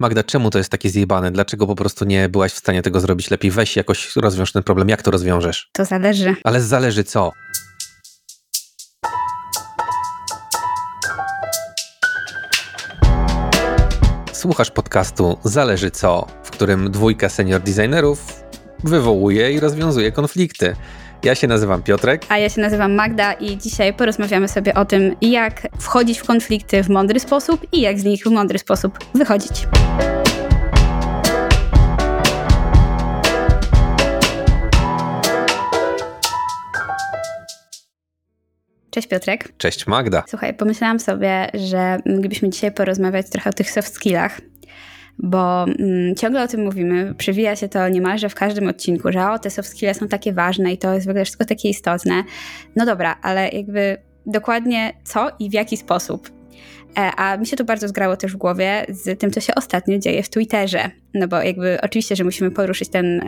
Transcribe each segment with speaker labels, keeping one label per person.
Speaker 1: Magda, czemu to jest takie zjebane? Dlaczego po prostu nie byłaś w stanie tego zrobić lepiej? Weź jakoś rozwiąż ten problem. Jak to rozwiążesz?
Speaker 2: To zależy.
Speaker 1: Ale zależy co? Słuchasz podcastu Zależy co, w którym dwójka senior designerów wywołuje i rozwiązuje konflikty. Ja się nazywam Piotrek.
Speaker 2: A ja się nazywam Magda i dzisiaj porozmawiamy sobie o tym, jak wchodzić w konflikty w mądry sposób i jak z nich w mądry sposób wychodzić. Cześć Piotrek.
Speaker 1: Cześć Magda.
Speaker 2: Słuchaj, pomyślałam sobie, że moglibyśmy dzisiaj porozmawiać trochę o tych soft skillach, bo mm, ciągle o tym mówimy, przewija się to niemalże w każdym odcinku, że o, te soft skills są takie ważne i to jest w ogóle wszystko takie istotne. No dobra, ale jakby dokładnie co i w jaki sposób. E, a mi się to bardzo zgrało też w głowie z tym, co się ostatnio dzieje w Twitterze. No bo jakby oczywiście, że musimy poruszyć ten,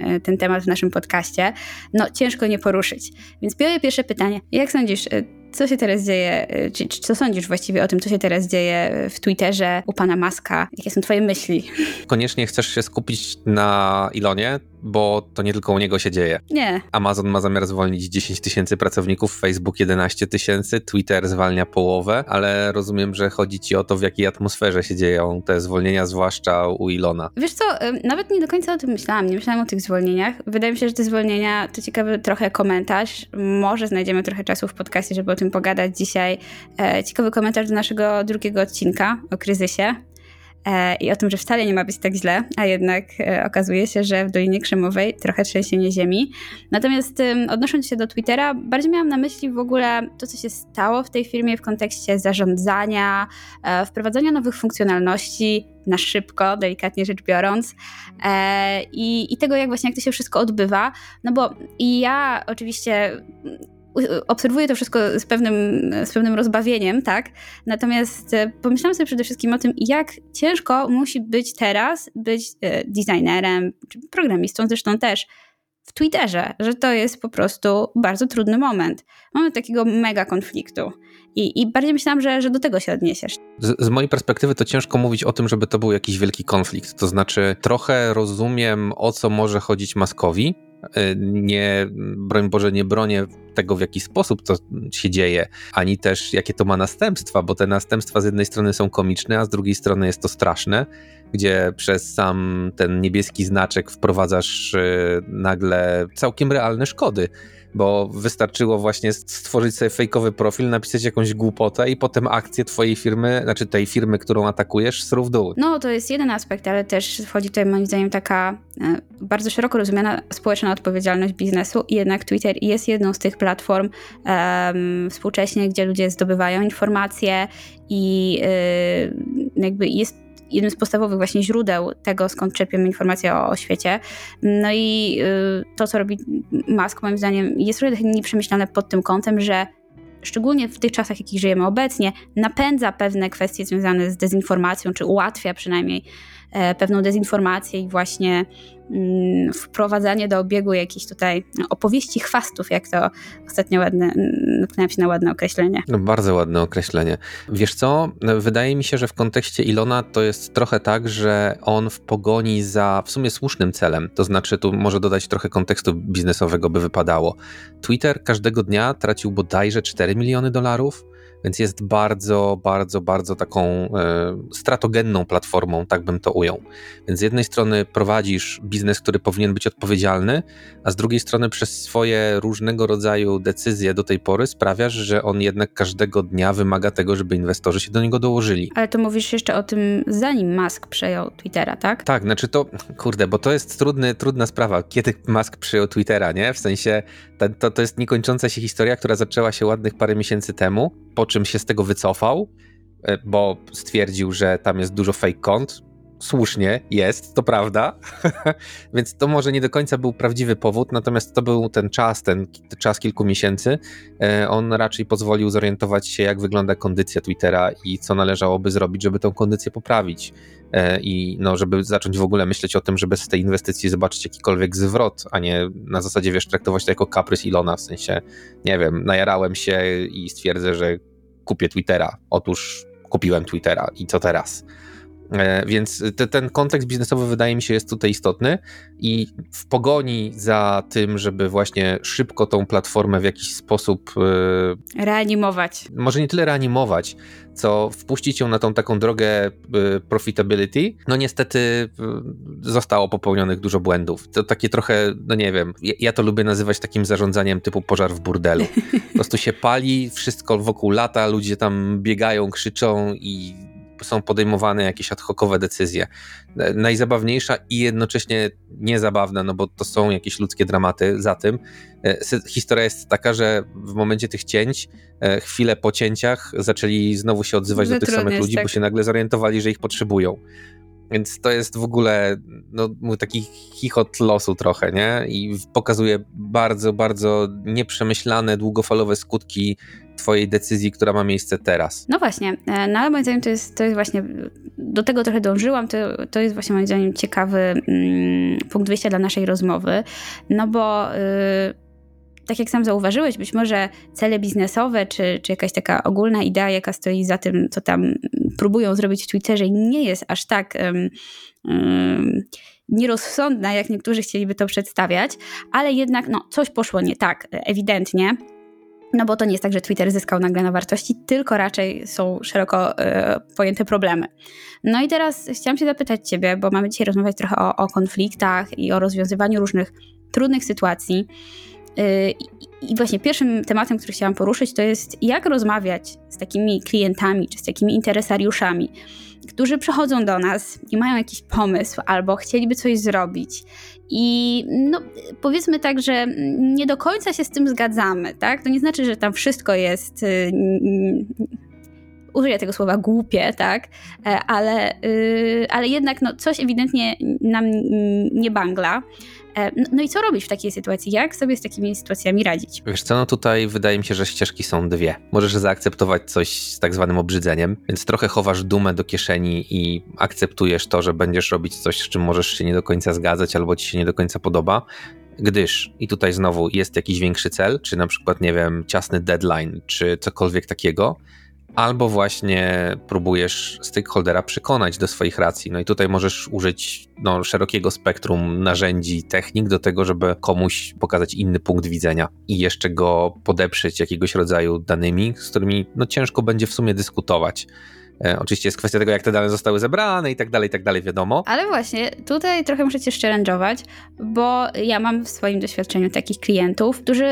Speaker 2: e, ten temat w naszym podcaście. No ciężko nie poruszyć. Więc pierwsze pytanie. Jak sądzisz, e, co się teraz dzieje, czy, czy, co sądzisz właściwie o tym, co się teraz dzieje w Twitterze u pana Maska? Jakie są twoje myśli?
Speaker 1: Koniecznie chcesz się skupić na Ilonie, bo to nie tylko u niego się dzieje.
Speaker 2: Nie.
Speaker 1: Amazon ma zamiar zwolnić 10 tysięcy pracowników, Facebook 11 tysięcy, Twitter zwalnia połowę, ale rozumiem, że chodzi ci o to, w jakiej atmosferze się dzieją te zwolnienia, zwłaszcza u Ilona.
Speaker 2: Wiesz co, nawet nie do końca o tym myślałam, nie myślałam o tych zwolnieniach. Wydaje mi się, że te zwolnienia to ciekawy trochę komentarz. Może znajdziemy trochę czasu w podcastie, żeby o tym pogadać dzisiaj. E, ciekawy komentarz do naszego drugiego odcinka o kryzysie. E, i o tym, że wcale nie ma być tak źle, a jednak e, okazuje się, że w Dolinie Krzemowej trochę trzęsienie ziemi. Natomiast odnosząc się do Twittera, bardziej miałam na myśli w ogóle to, co się stało w tej firmie w kontekście zarządzania, wprowadzania nowych funkcjonalności, na szybko, delikatnie rzecz biorąc, i, i tego, jak właśnie jak to się wszystko odbywa. No bo i ja oczywiście obserwuję to wszystko z pewnym, z pewnym rozbawieniem, tak? Natomiast e, pomyślałam sobie przede wszystkim o tym, jak ciężko musi być teraz być e, designerem, czy programistą zresztą też, w Twitterze, że to jest po prostu bardzo trudny moment. Mamy takiego mega konfliktu. I, I bardziej myślałam, że, że do tego się odniesiesz.
Speaker 1: Z, z, mojej perspektywy to ciężko mówić o tym, żeby to był jakiś wielki konflikt. To znaczy, trochę rozumiem, o co może chodzić Maskowi, nie, broń Boże, nie bronię tego, w jaki sposób to się dzieje, ani też jakie to ma następstwa, bo te następstwa z jednej strony są komiczne, a z drugiej strony jest to straszne, gdzie przez sam ten niebieski znaczek wprowadzasz y, nagle całkiem realne szkody bo wystarczyło właśnie stworzyć sobie fejkowy profil, napisać jakąś głupotę i potem akcję twojej firmy, znaczy tej firmy, którą atakujesz, sru w dół.
Speaker 2: No, to jest jeden aspekt, ale też wchodzi tutaj moim zdaniem taka e, bardzo szeroko rozumiana społeczna odpowiedzialność biznesu i jednak Twitter jest jedną z tych platform um, współcześnie, gdzie ludzie zdobywają informacje i y, jakby jest jednym z podstawowych właśnie źródeł tego, skąd czerpiemy informacje o, o świecie. No i y, to, co robi Musk, moim zdaniem, jest trochę nieprzemyślane pod tym kątem, że szczególnie w tych czasach, w jakich żyjemy obecnie, napędza pewne kwestie związane z dezinformacją, czy ułatwia przynajmniej pewną dezinformację i właśnie Mm, wprowadzanie do obiegu jakichś tutaj opowieści chwastów, jak to ostatnio ładne, natknąłem się na ładne określenie.
Speaker 1: No, bardzo ładne określenie. Wiesz co, wydaje mi się, że w kontekście Ilona to jest trochę tak, że on w pogoni za w sumie słusznym celem, to znaczy tu może dodać trochę kontekstu biznesowego by wypadało. Twitter każdego dnia tracił bodajże 4 miliony dolarów, więc jest bardzo, bardzo, bardzo taką e, stratogenną platformą, tak bym to ujął. Więc z jednej strony prowadzisz biznes, który powinien być odpowiedzialny, a z drugiej strony przez swoje różnego rodzaju decyzje do tej pory sprawiasz, że on jednak każdego dnia wymaga tego, żeby inwestorzy się do niego dołożyli.
Speaker 2: Ale to mówisz jeszcze o tym, zanim Musk przejął Twittera, tak?
Speaker 1: Tak, znaczy to, kurde, bo to jest trudny, trudna sprawa, kiedy Musk przejął Twittera, nie? W sensie to, to, to jest niekończąca się historia, która zaczęła się ładnych parę miesięcy temu, po czym się z tego wycofał, e, bo stwierdził, że tam jest dużo fake kont. Słusznie jest, to prawda. Więc to może nie do końca był prawdziwy powód, natomiast to był ten czas, ten czas kilku miesięcy. E, on raczej pozwolił zorientować się, jak wygląda kondycja Twittera i co należałoby zrobić, żeby tą kondycję poprawić. E, I no, żeby zacząć w ogóle myśleć o tym, żeby z tej inwestycji zobaczyć jakikolwiek zwrot, a nie na zasadzie, wiesz, traktować to jako kaprys Ilona, w sensie, nie wiem, najarałem się i stwierdzę, że kupię Twittera. Otóż kupiłem Twittera i co teraz? E, więc te, ten kontekst biznesowy wydaje mi się jest tutaj istotny i w pogoni za tym, żeby właśnie szybko tą platformę w jakiś sposób
Speaker 2: e, reanimować.
Speaker 1: Może nie tyle reanimować, co wpuścić ją na tą taką drogę e, profitability, no niestety zostało popełnionych dużo błędów. To takie trochę, no nie wiem, ja to lubię nazywać takim zarządzaniem typu pożar w burdelu. Po prostu się pali, wszystko wokół lata, ludzie tam biegają, krzyczą i są podejmowane jakieś ad hocowe decyzje. Najzabawniejsza i jednocześnie niezabawna, no bo to są jakieś ludzkie dramaty za tym. E, historia jest taka, że w momencie tych cięć, e, chwilę po cięciach zaczęli znowu się odzywać do tych samych ludzi, tak. bo się nagle zorientowali, że ich potrzebują. Więc to jest w ogóle no, taki chichot losu trochę, nie? I pokazuje bardzo, bardzo nieprzemyślane, długofalowe skutki twojej decyzji, która ma miejsce teraz.
Speaker 2: No właśnie, e, no ale moim zdaniem to jest, to jest właśnie, do tego trochę dążyłam, to, to jest właśnie moim zdaniem ciekawy mm, punkt wyjścia dla naszej rozmowy, no bo... Yy, tak jak sam zauważyłeś, być może cele biznesowe, czy, czy jakaś taka ogólna idea, jaka stoi za tym, co tam próbują zrobić w Twitterze, nie jest aż tak um, um, nierozsądna, jak niektórzy chcieliby to przedstawiać, ale jednak no, coś poszło nie tak, ewidentnie. No bo to nie jest tak, że Twitter zyskał nagle na wartości, tylko raczej są szeroko e, pojęte problemy. No i teraz chciałam się zapytać Ciebie, bo mamy dzisiaj rozmawiać trochę o, o konfliktach i o rozwiązywaniu różnych trudnych sytuacji. E, I właśnie pierwszym tematem, który chciałam poruszyć, to jest jak rozmawiać z takimi klientami czy z takimi interesariuszami, którzy przychodzą do nas i mają jakiś pomysł albo chcieliby coś zrobić i no, powiedzmy tak, że nie do końca się z tym zgadzamy, tak? To nie znaczy, że tam wszystko jest. Y, użyję tego słowa głupie, tak? E, ale, y, ale jednak no, coś ewidentnie nam nie bangla. E, no, i co robić w takiej sytuacji? Jak sobie z takimi sytuacjami radzić?
Speaker 1: Wiesz co, no tutaj wydaje mi się, że ścieżki są dwie. Możesz zaakceptować coś z tak zwanym obrzydzeniem, więc trochę chowasz dumę do kieszeni i akceptujesz to, że będziesz robić coś, z czym możesz się nie do końca zgadzać albo ci się nie do końca podoba gdyż i tutaj znowu jest jakiś większy cel, czy na przykład, nie wiem, ciasny deadline, czy cokolwiek takiego, albo właśnie próbujesz stakeholdera przekonać do swoich racji. No i tutaj możesz użyć no, szerokiego spektrum narzędzi, technik do tego, żeby komuś pokazać inny punkt widzenia i jeszcze go podeprzeć jakiegoś rodzaju danymi, z którymi no, ciężko będzie w sumie dyskutować. E, oczywiście jest kwestia tego, jak te dane zostały zebrane i tak dalej, i tak dalej, wiadomo.
Speaker 2: Ale właśnie, tutaj trochę muszę cię bo ja mam w swoim doświadczeniu takich klientów, którzy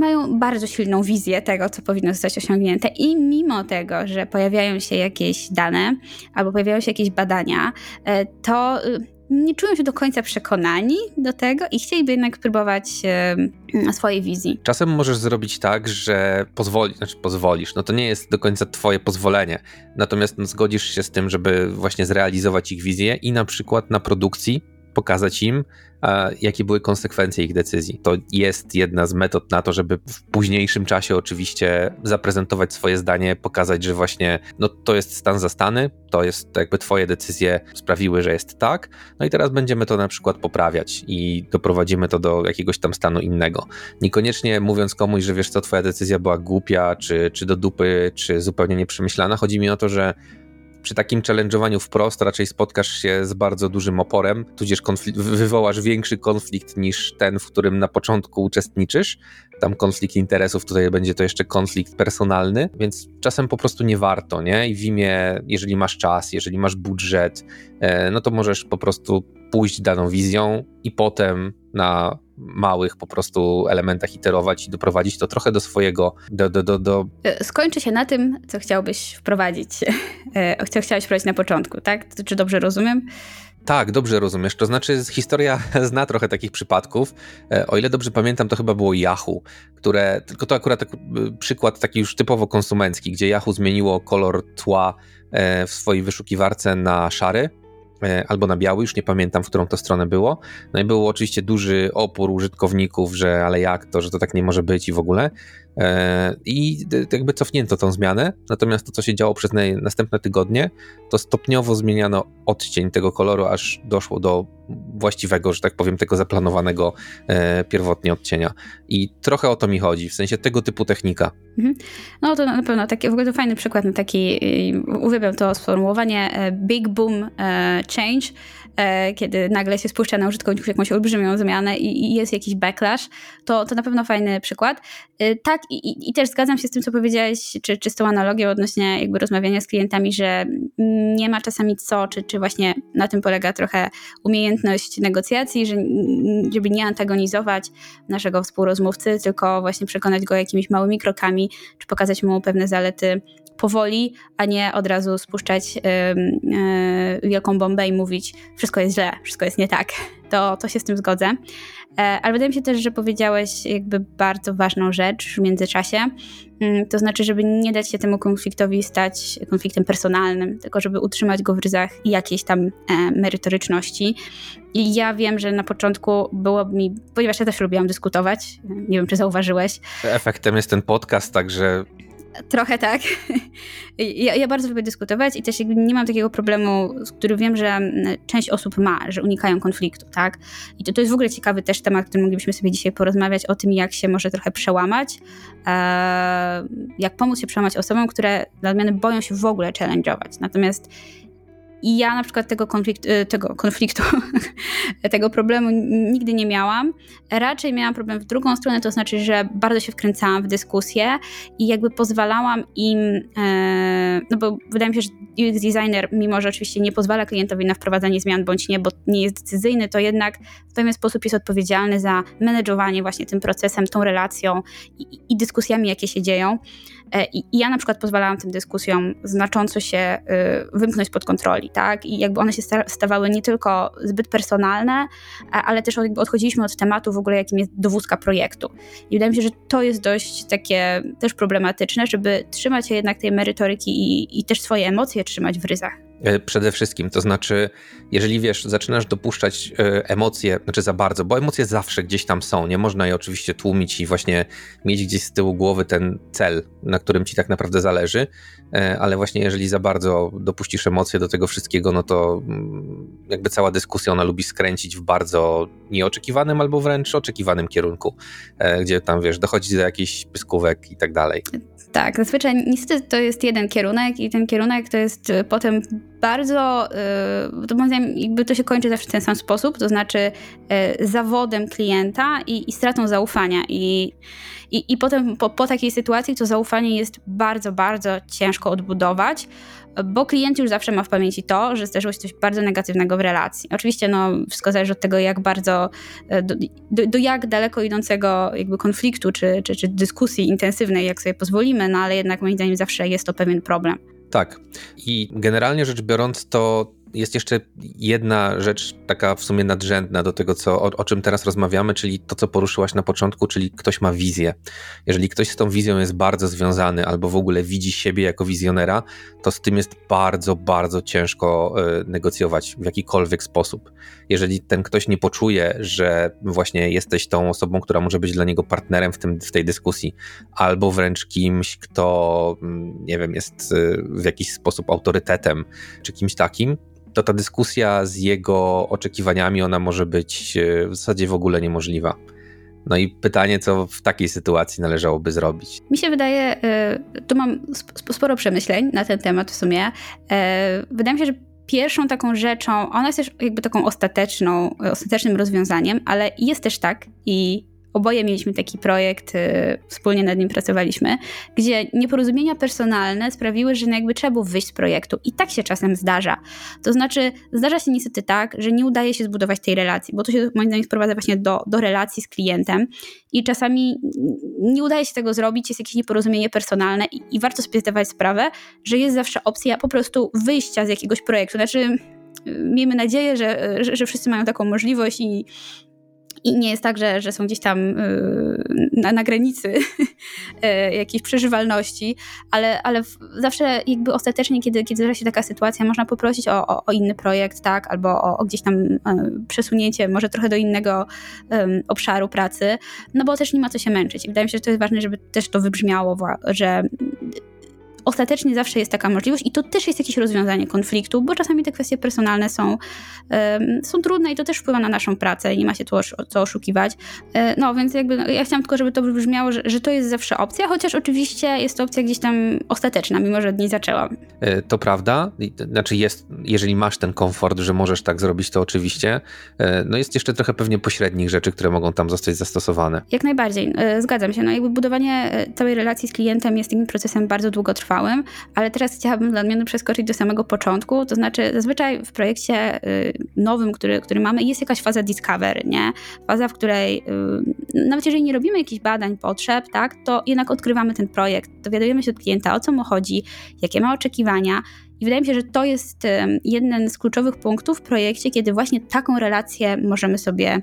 Speaker 2: mają bardzo silną wizję tego, co powinno zostać osiągnięte i mimo tego, że pojawiają się jakieś dane albo pojawiają się jakieś badania, e, to y, nie czują się do końca przekonani do tego i chcieliby jednak próbować e, swojej wizji.
Speaker 1: Czasem możesz zrobić tak, że pozwoli, znaczy pozwolisz, no to nie jest do końca twoje pozwolenie, natomiast no, zgodzisz się z tym, żeby właśnie zrealizować ich wizję i na przykład na produkcji pokazać im, jakie były konsekwencje ich decyzji. To jest jedna z metod na to, żeby w późniejszym czasie oczywiście zaprezentować swoje zdanie, pokazać, że właśnie no, to jest stan zastany, to jest jakby twoje decyzje sprawiły, że jest tak, no i teraz będziemy to na przykład poprawiać i doprowadzimy to do jakiegoś tam stanu innego. Niekoniecznie mówiąc komuś, że wiesz co, twoja decyzja była głupia, czy, czy do dupy, czy zupełnie nieprzemyślana, chodzi mi o to, że przy takim challenge'owaniu wprost raczej spotkasz się z bardzo dużym oporem, tudzież wywołasz większy konflikt niż ten, w którym na początku uczestniczysz. Tam konflikt interesów, tutaj będzie to jeszcze konflikt personalny, więc czasem po prostu nie warto, nie? I w imię, jeżeli masz czas, jeżeli masz budżet, e, no to możesz po prostu pójść daną wizją i potem na małych po prostu elementach iterować i doprowadzić to trochę do swojego, do, do, do, do...
Speaker 2: E, skończy się na tym, co chciałbyś wprowadzić, e, co chciałeś wprowadzić na początku, tak? Czy dobrze rozumiem?
Speaker 1: Tak, dobrze rozumiesz. To znaczy, historia zna trochę takich przypadków. E, o ile dobrze pamiętam, to chyba było Yahoo, które, tylko to akurat tak, przykład taki już typowo konsumencki, gdzie Yahoo zmieniło kolor tła w swojej wyszukiwarce na szary albo na biały, już nie pamiętam, w którą to stronę było. No i był oczywiście duży opór użytkowników, że ale jak to, że to tak nie może być i w ogóle. E, I jakby cofnięto tą zmianę, natomiast to, co się działo przez następne tygodnie, to stopniowo zmieniano odcień tego koloru, aż doszło do właściwego, że tak powiem, tego zaplanowanego e, pierwotnie odcienia. I trochę o to mi chodzi, w sensie tego typu technika. Mhm.
Speaker 2: No to na pewno taki, w ogóle to fajny przykład na taki, uwielbiam to sformułowanie e, big boom change, kiedy nagle się spuszcza na użytkowników jakąś olbrzymią zmianę i, i jest jakiś backlash, to, to na pewno fajny przykład. E, tak, i, i, też zgadzam się z tym, co powiedziałeś, czy, czy z tą analogią odnośnie jakby rozmawiania z klientami, że nie ma czasami co, czy, czy właśnie na tym polega trochę umiejętność negocjacji, że, żeby nie antagonizować naszego współrozmówcy, tylko właśnie przekonać go jakimiś małymi krokami, czy pokazać mu pewne zalety powoli, a nie od razu spuszczać yy, wielką bombę i mówić wszystko jest źle, wszystko jest nie tak. To, to się z tym zgodzę. E, ale wydaje mi się też, że powiedziałeś jakby bardzo ważną rzecz w międzyczasie. Mm, to znaczy, żeby nie dać się temu konfliktowi stać konfliktem personalnym, tylko żeby utrzymać go w ryzach jakiejś tam e, merytoryczności. I ja wiem, że na początku było mi, ponieważ ja też lubiłam dyskutować, nie wiem, czy zauważyłeś.
Speaker 1: Efektem jest ten podcast, także
Speaker 2: Trochę tak. Ja, ja, bardzo lubię dyskutować i też nie mam takiego problemu, z którym wiem, że mm, część osób ma, że unikają konfliktu, tak? I to, to jest w ogóle ciekawy też temat, który moglibyśmy sobie dzisiaj porozmawiać o tym, jak się może trochę przełamać, e, jak pomóc się przełamać osobom, które dla odmiany boją się w ogóle challenge'ować. Natomiast i ja na przykład tego, y, tego konfliktu, tego problemu nigdy nie miałam. Raczej miałam problem w drugą stronę, to znaczy, że bardzo się wkręcałam w dyskusję i jakby pozwalałam im, e, no bo wydaje mi się, że UX designer, mimo że oczywiście nie pozwala klientowi na wprowadzanie zmian bądź nie, bo nie jest decyzyjny, to jednak w pewien sposób jest odpowiedzialny za menedżowanie właśnie tym procesem, tą relacją i, i dyskusjami, jakie się dzieją. E, I, ja na przykład pozwalałam tym dyskusjom znacząco się y, wymknąć pod kontroli, tak? I jakby one się stawały nie tylko zbyt personalne, ale też jakby odchodziliśmy od tematu w ogóle, jakim jest dowódca projektu. I wydaje mi się, że to jest dość takie też problematyczne, żeby trzymać się jednak tej merytoryki i, i też swoje emocje trzymać w ryzach.
Speaker 1: E, przede wszystkim. To znaczy, jeżeli wiesz, zaczynasz dopuszczać e, emocje, znaczy za bardzo, bo emocje zawsze gdzieś tam są, nie można je oczywiście tłumić i właśnie mieć gdzieś z tyłu głowy ten cel, na którym ci tak naprawdę zależy, e, ale właśnie jeżeli za bardzo dopuścisz emocje do tego wszystkiego, no to mm, jakby cała dyskusja ona lubi skręcić w bardzo nieoczekiwanym albo wręcz oczekiwanym kierunku, gdzie tam wiesz, dochodzi do jakichś pyskówek i tak dalej.
Speaker 2: Tak, zazwyczaj niestety to jest jeden kierunek i ten kierunek to jest y, potem bardzo, y, to moim zdaniem jakby to się kończy zawsze w ten sam sposób, to znaczy y, zawodem klienta i, i stratą zaufania. I i, i potem po, po takiej sytuacji to zaufanie jest bardzo, bardzo ciężko odbudować, bo klient już zawsze ma w pamięci to, że zdarzyło się coś bardzo negatywnego w relacji. Oczywiście no, wszystko zależy od tego, jak bardzo, e, do, do, do jak daleko idącego jakby konfliktu czy, czy, czy dyskusji intensywnej, jak sobie pozwolimy, no ale jednak moim zdaniem zawsze jest to pewien problem.
Speaker 1: Tak. I generalnie rzecz biorąc, to jest jeszcze jedna rzecz taka w sumie nadrzędna do tego, co, o, o, czym teraz rozmawiamy, czyli to, co poruszyłaś na początku, czyli ktoś ma wizję. Jeżeli ktoś z tą wizją jest bardzo związany albo w ogóle widzi siebie jako wizjonera, to z tym jest bardzo, bardzo ciężko y, negocjować w jakikolwiek sposób. Jeżeli ten ktoś nie poczuje, że właśnie jesteś tą osobą, która może być dla niego partnerem w, tym, w tej dyskusji, albo wręcz kimś, kto, mm, nie wiem, jest y, w jakiś sposób autorytetem, czy kimś takim, to ta dyskusja z jego oczekiwaniami, ona może być e, w zasadzie w ogóle niemożliwa. No i pytanie, co w takiej sytuacji należałoby zrobić?
Speaker 2: Mi się wydaje, e, tu mam sporo przemyśleń na ten temat w sumie. E, wydaje mi się, że pierwszą taką rzeczą, ona jest też jakby taką ostateczną, ostatecznym rozwiązaniem, ale jest też tak i Oboje mieliśmy taki projekt, y, wspólnie nad nim pracowaliśmy, gdzie nieporozumienia personalne sprawiły, że no jakby trzeba było wyjść z projektu. I tak się czasem zdarza. To znaczy, zdarza się niestety tak, że nie udaje się zbudować tej relacji, bo to się moim zdaniem sprowadza właśnie do, do relacji z klientem i czasami nie udaje się tego zrobić, jest jakieś nieporozumienie personalne i, i warto sobie zdawać sprawę, że jest zawsze opcja po prostu wyjścia z jakiegoś projektu. Znaczy, miejmy nadzieję, że, że, że wszyscy mają taką możliwość i i nie jest tak, że, że są gdzieś tam na, na granicy jakiejś przeżywalności, ale, ale zawsze jakby ostatecznie, kiedy, kiedy zdarza się taka sytuacja, można poprosić o, o, o inny projekt, tak, albo o, o, gdzieś tam przesunięcie może trochę do innego um, obszaru pracy, no bo też nie ma co się męczyć. I wydaje mi się, że to jest ważne, żeby też to wybrzmiało, że ostatecznie zawsze jest taka możliwość i to też jest jakieś rozwiązanie konfliktu, bo czasami te kwestie personalne są, są trudne i to też wpływa na naszą pracę i nie ma się tu co oszukiwać. E, no więc jakby no, ja chciałam tylko, żeby to wybrzmiało, że, że to jest zawsze opcja, chociaż oczywiście jest to opcja gdzieś tam ostateczna, mimo że od niej zaczęłam.
Speaker 1: E, to prawda, znaczy jest, jeżeli masz ten komfort, że możesz tak zrobić, to oczywiście. E, no jest jeszcze trochę pewnie pośrednich rzeczy, które mogą tam zostać zastosowane.
Speaker 2: Jak najbardziej, zgadzam się. No jakby budowanie całej relacji z klientem jest takim procesem bardzo długotrwałym, ale teraz chciałabym dla odmiany przeskoczyć do samego początku, to znaczy zazwyczaj w projekcie y, nowym, który, który mamy, jest jakaś faza discovery, nie? Faza, w której y, nawet jeżeli nie robimy jakichś badań, potrzeb, tak, to jednak odkrywamy ten projekt, dowiadujemy się od klienta, o co mu chodzi, jakie ma oczekiwania, i wydaje mi się, że to jest y, jeden z kluczowych punktów w projekcie, kiedy właśnie taką relację możemy sobie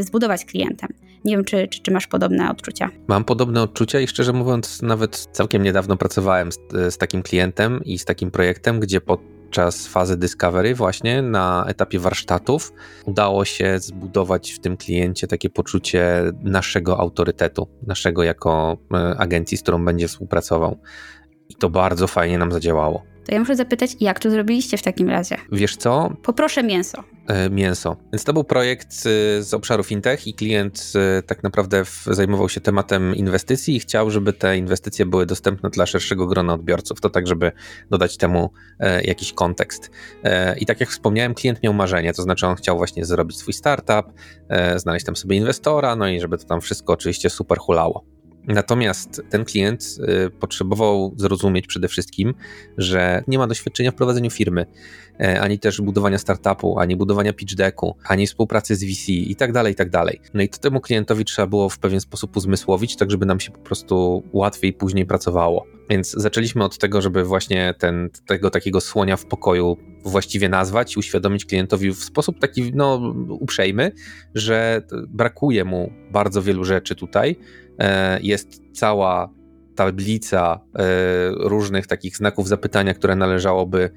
Speaker 2: zbudować z klientem. Nie wiem, czy, czy, czy, masz podobne odczucia.
Speaker 1: Mam podobne odczucia i szczerze mówiąc, nawet całkiem niedawno pracowałem z, z takim klientem i z takim projektem, gdzie podczas fazy Discovery, właśnie na etapie warsztatów, udało się zbudować w tym kliencie takie poczucie naszego autorytetu, naszego jako e, agencji, z którą będzie współpracował. I to bardzo fajnie nam zadziałało.
Speaker 2: To ja muszę zapytać, jak to zrobiliście w takim razie?
Speaker 1: Wiesz co?
Speaker 2: Poproszę mięso.
Speaker 1: E, mięso. Więc to był projekt e, z obszaru fintech i klient e, tak naprawdę zajmował się tematem inwestycji i chciał, żeby te inwestycje były dostępne dla szerszego grona odbiorców. To tak, żeby dodać temu jakiś kontekst. I tak jak wspomniałem, klient miał marzenie, to znaczy on chciał właśnie zrobić swój startup, znaleźć tam sobie inwestora, no i żeby to tam wszystko oczywiście super hulało. Natomiast ten klient y, potrzebował zrozumieć przede wszystkim, że nie ma doświadczenia w prowadzeniu firmy, e, ani też budowania startupu, ani budowania pitch decku, ani współpracy z VC i tak dalej, i tak dalej. No i to temu klientowi trzeba było w pewien sposób uzmysłowić, tak żeby nam się po prostu łatwiej później pracowało. Więc zaczęliśmy od tego, żeby właśnie ten, tego takiego słonia w pokoju właściwie nazwać uświadomić klientowi w sposób taki no, uprzejmy, że brakuje mu bardzo wielu rzeczy tutaj, jest cała tablica e, różnych takich znaków zapytania, które należałoby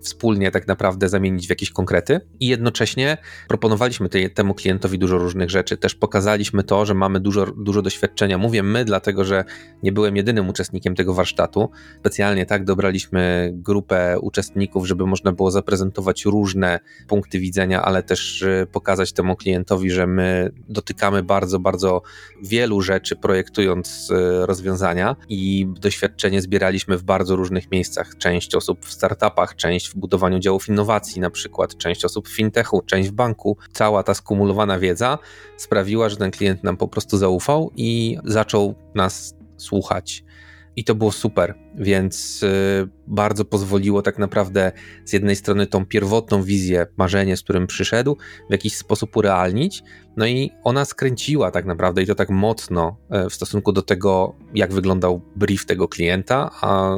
Speaker 1: wspólnie tak naprawdę zamienić w jakieś konkrety i jednocześnie proponowaliśmy tej, temu klientowi dużo różnych rzeczy. Też pokazaliśmy to, że mamy dużo, dużo doświadczenia. Mówię my, dlatego że nie byłem jedynym uczestnikiem tego warsztatu. Specjalnie tak dobraliśmy grupę uczestników, żeby można było zaprezentować różne punkty widzenia, ale też y, pokazać temu klientowi, że my dotykamy bardzo, bardzo wielu rzeczy, projektując y, rozwiązania i doświadczenie zbieraliśmy w bardzo różnych miejscach. Część osób w startupach, część w budowaniu działów innowacji, na przykład część osób w fintechu, część w banku. Cała ta skumulowana wiedza sprawiła, że ten klient nam po prostu zaufał i zaczął nas słuchać. I to było super, więc y, bardzo pozwoliło tak naprawdę z jednej strony tą pierwotną wizję, marzenie, z którym przyszedł, w jakiś sposób urealnić. No i ona skręciła tak naprawdę i to tak mocno e, w stosunku do tego, jak wyglądał brief tego klienta, a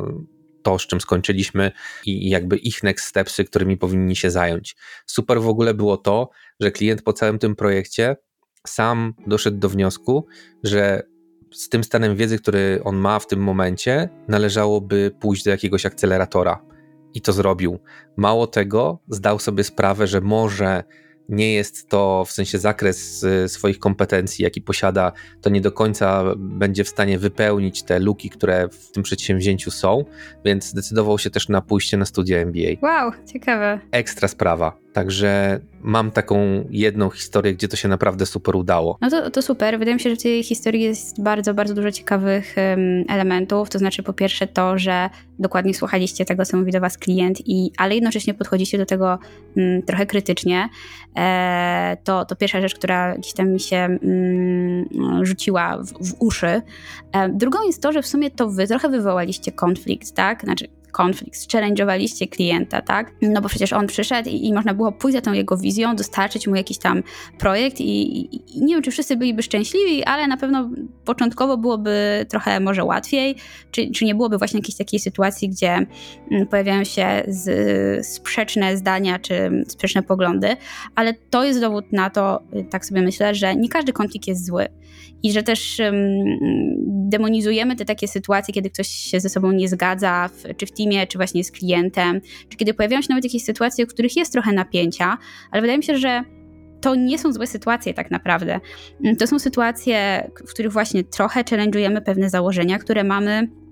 Speaker 1: to, z czym skończyliśmy i jakby ich next stepsy, którymi powinni się zająć. Super w ogóle było to, że klient po całym tym projekcie sam doszedł do wniosku, że z tym stanem wiedzy, który on ma w tym momencie, należałoby pójść do jakiegoś akceleratora. I to zrobił. Mało tego, zdał sobie sprawę, że może nie jest to w sensie zakres y, swoich kompetencji, jaki posiada, to nie do końca będzie w stanie wypełnić te luki, które w tym przedsięwzięciu są, więc zdecydował się też na pójście na studia MBA.
Speaker 2: Wow, ciekawe.
Speaker 1: Ekstra sprawa. Także mam taką jedną historię, gdzie to się naprawdę super udało.
Speaker 2: No to, to super. Wydaje mi się, że w tej historii jest bardzo, bardzo dużo ciekawych um, elementów. To znaczy, po pierwsze, to, że dokładnie słuchaliście tego, co mówi do Was klient, i, ale jednocześnie podchodzicie do tego um, trochę krytycznie. E, to, to pierwsza rzecz, która gdzieś tam mi się um, rzuciła w, w uszy. E, drugą jest to, że w sumie to Wy trochę wywołaliście konflikt, tak? Znaczy, konflikt, challenge'owaliście klienta, tak? No bo przecież on przyszedł i, i, można było pójść za tą jego wizją, dostarczyć mu jakiś tam projekt i, i, nie wiem, czy wszyscy byliby szczęśliwi, ale na pewno początkowo byłoby trochę może łatwiej, czy, czy nie byłoby właśnie jakiejś takiej sytuacji, gdzie mm, pojawiają się z, sprzeczne zdania, czy sprzeczne poglądy, ale to jest dowód na to, tak sobie myślę, że nie każdy konflikt jest zły i że też demonizujemy te takie sytuacje, kiedy ktoś się ze sobą nie zgadza, w, czy w teamie, czy właśnie z klientem, czy kiedy pojawiają się nawet jakieś sytuacje, w których jest trochę napięcia, ale wydaje mi się, że to nie są złe sytuacje tak naprawdę. To są sytuacje, w których właśnie trochę challenge'ujemy pewne założenia, które mamy Mm,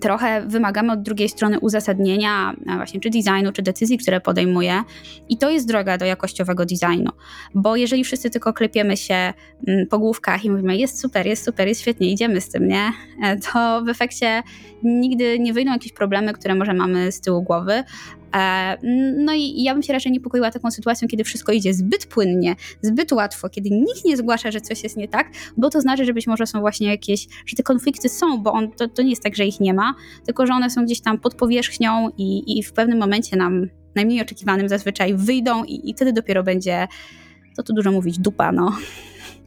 Speaker 2: trochę wymagamy od drugiej strony uzasadnienia właśnie czy designu, czy decyzji, które podejmuje i to jest droga do jakościowego designu, bo jeżeli wszyscy tylko klepiemy się mm, po główkach i mówimy jest super, jest super, jest świetnie, idziemy z tym, nie? E, to w efekcie nigdy nie wyjdą jakieś problemy, które może mamy z tyłu głowy, no i ja bym się raczej niepokoiła taką sytuacją, kiedy wszystko idzie zbyt płynnie, zbyt łatwo, kiedy nikt nie zgłasza, że coś jest nie tak, bo to znaczy, że być może są właśnie jakieś, że te konflikty są, bo on, to, to nie jest tak, że ich nie ma, tylko że one są gdzieś tam pod powierzchnią i, i w pewnym momencie nam, najmniej oczekiwanym zazwyczaj, wyjdą i, i wtedy dopiero będzie, co tu dużo mówić, dupa, no.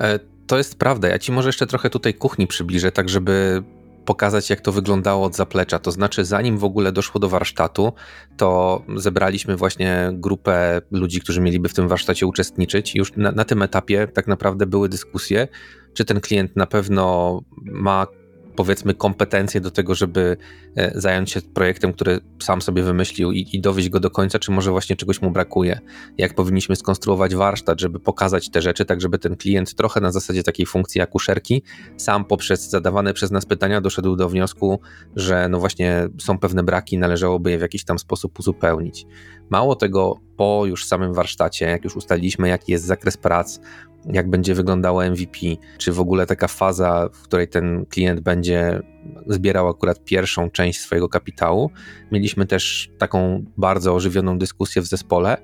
Speaker 1: E, to jest prawda. Ja ci może jeszcze trochę tutaj kuchni przybliżę, tak żeby pokazać, jak to wyglądało od zaplecza. To znaczy, zanim w ogóle doszło do warsztatu, to zebraliśmy właśnie grupę ludzi, którzy mieliby w tym warsztacie uczestniczyć. Już na, na tym etapie tak naprawdę były dyskusje, czy ten klient na pewno ma powiedzmy kompetencje do tego, żeby e, zająć się projektem, który sam sobie wymyślił i, i dowieść go do końca, czy może właśnie czegoś mu brakuje. Jak powinniśmy skonstruować warsztat, żeby pokazać te rzeczy, tak żeby ten klient trochę na zasadzie takiej funkcji jak uszerki, sam poprzez zadawane przez nas pytania doszedł do wniosku, że no właśnie są pewne braki, należałoby je w jakiś tam sposób uzupełnić. Mało tego, po już samym warsztacie, jak już ustaliliśmy, jaki jest zakres prac, jak będzie wyglądało MVP, czy w ogóle taka faza, w której ten klient będzie zbierał akurat pierwszą część swojego kapitału. Mieliśmy też taką bardzo ożywioną dyskusję w zespole,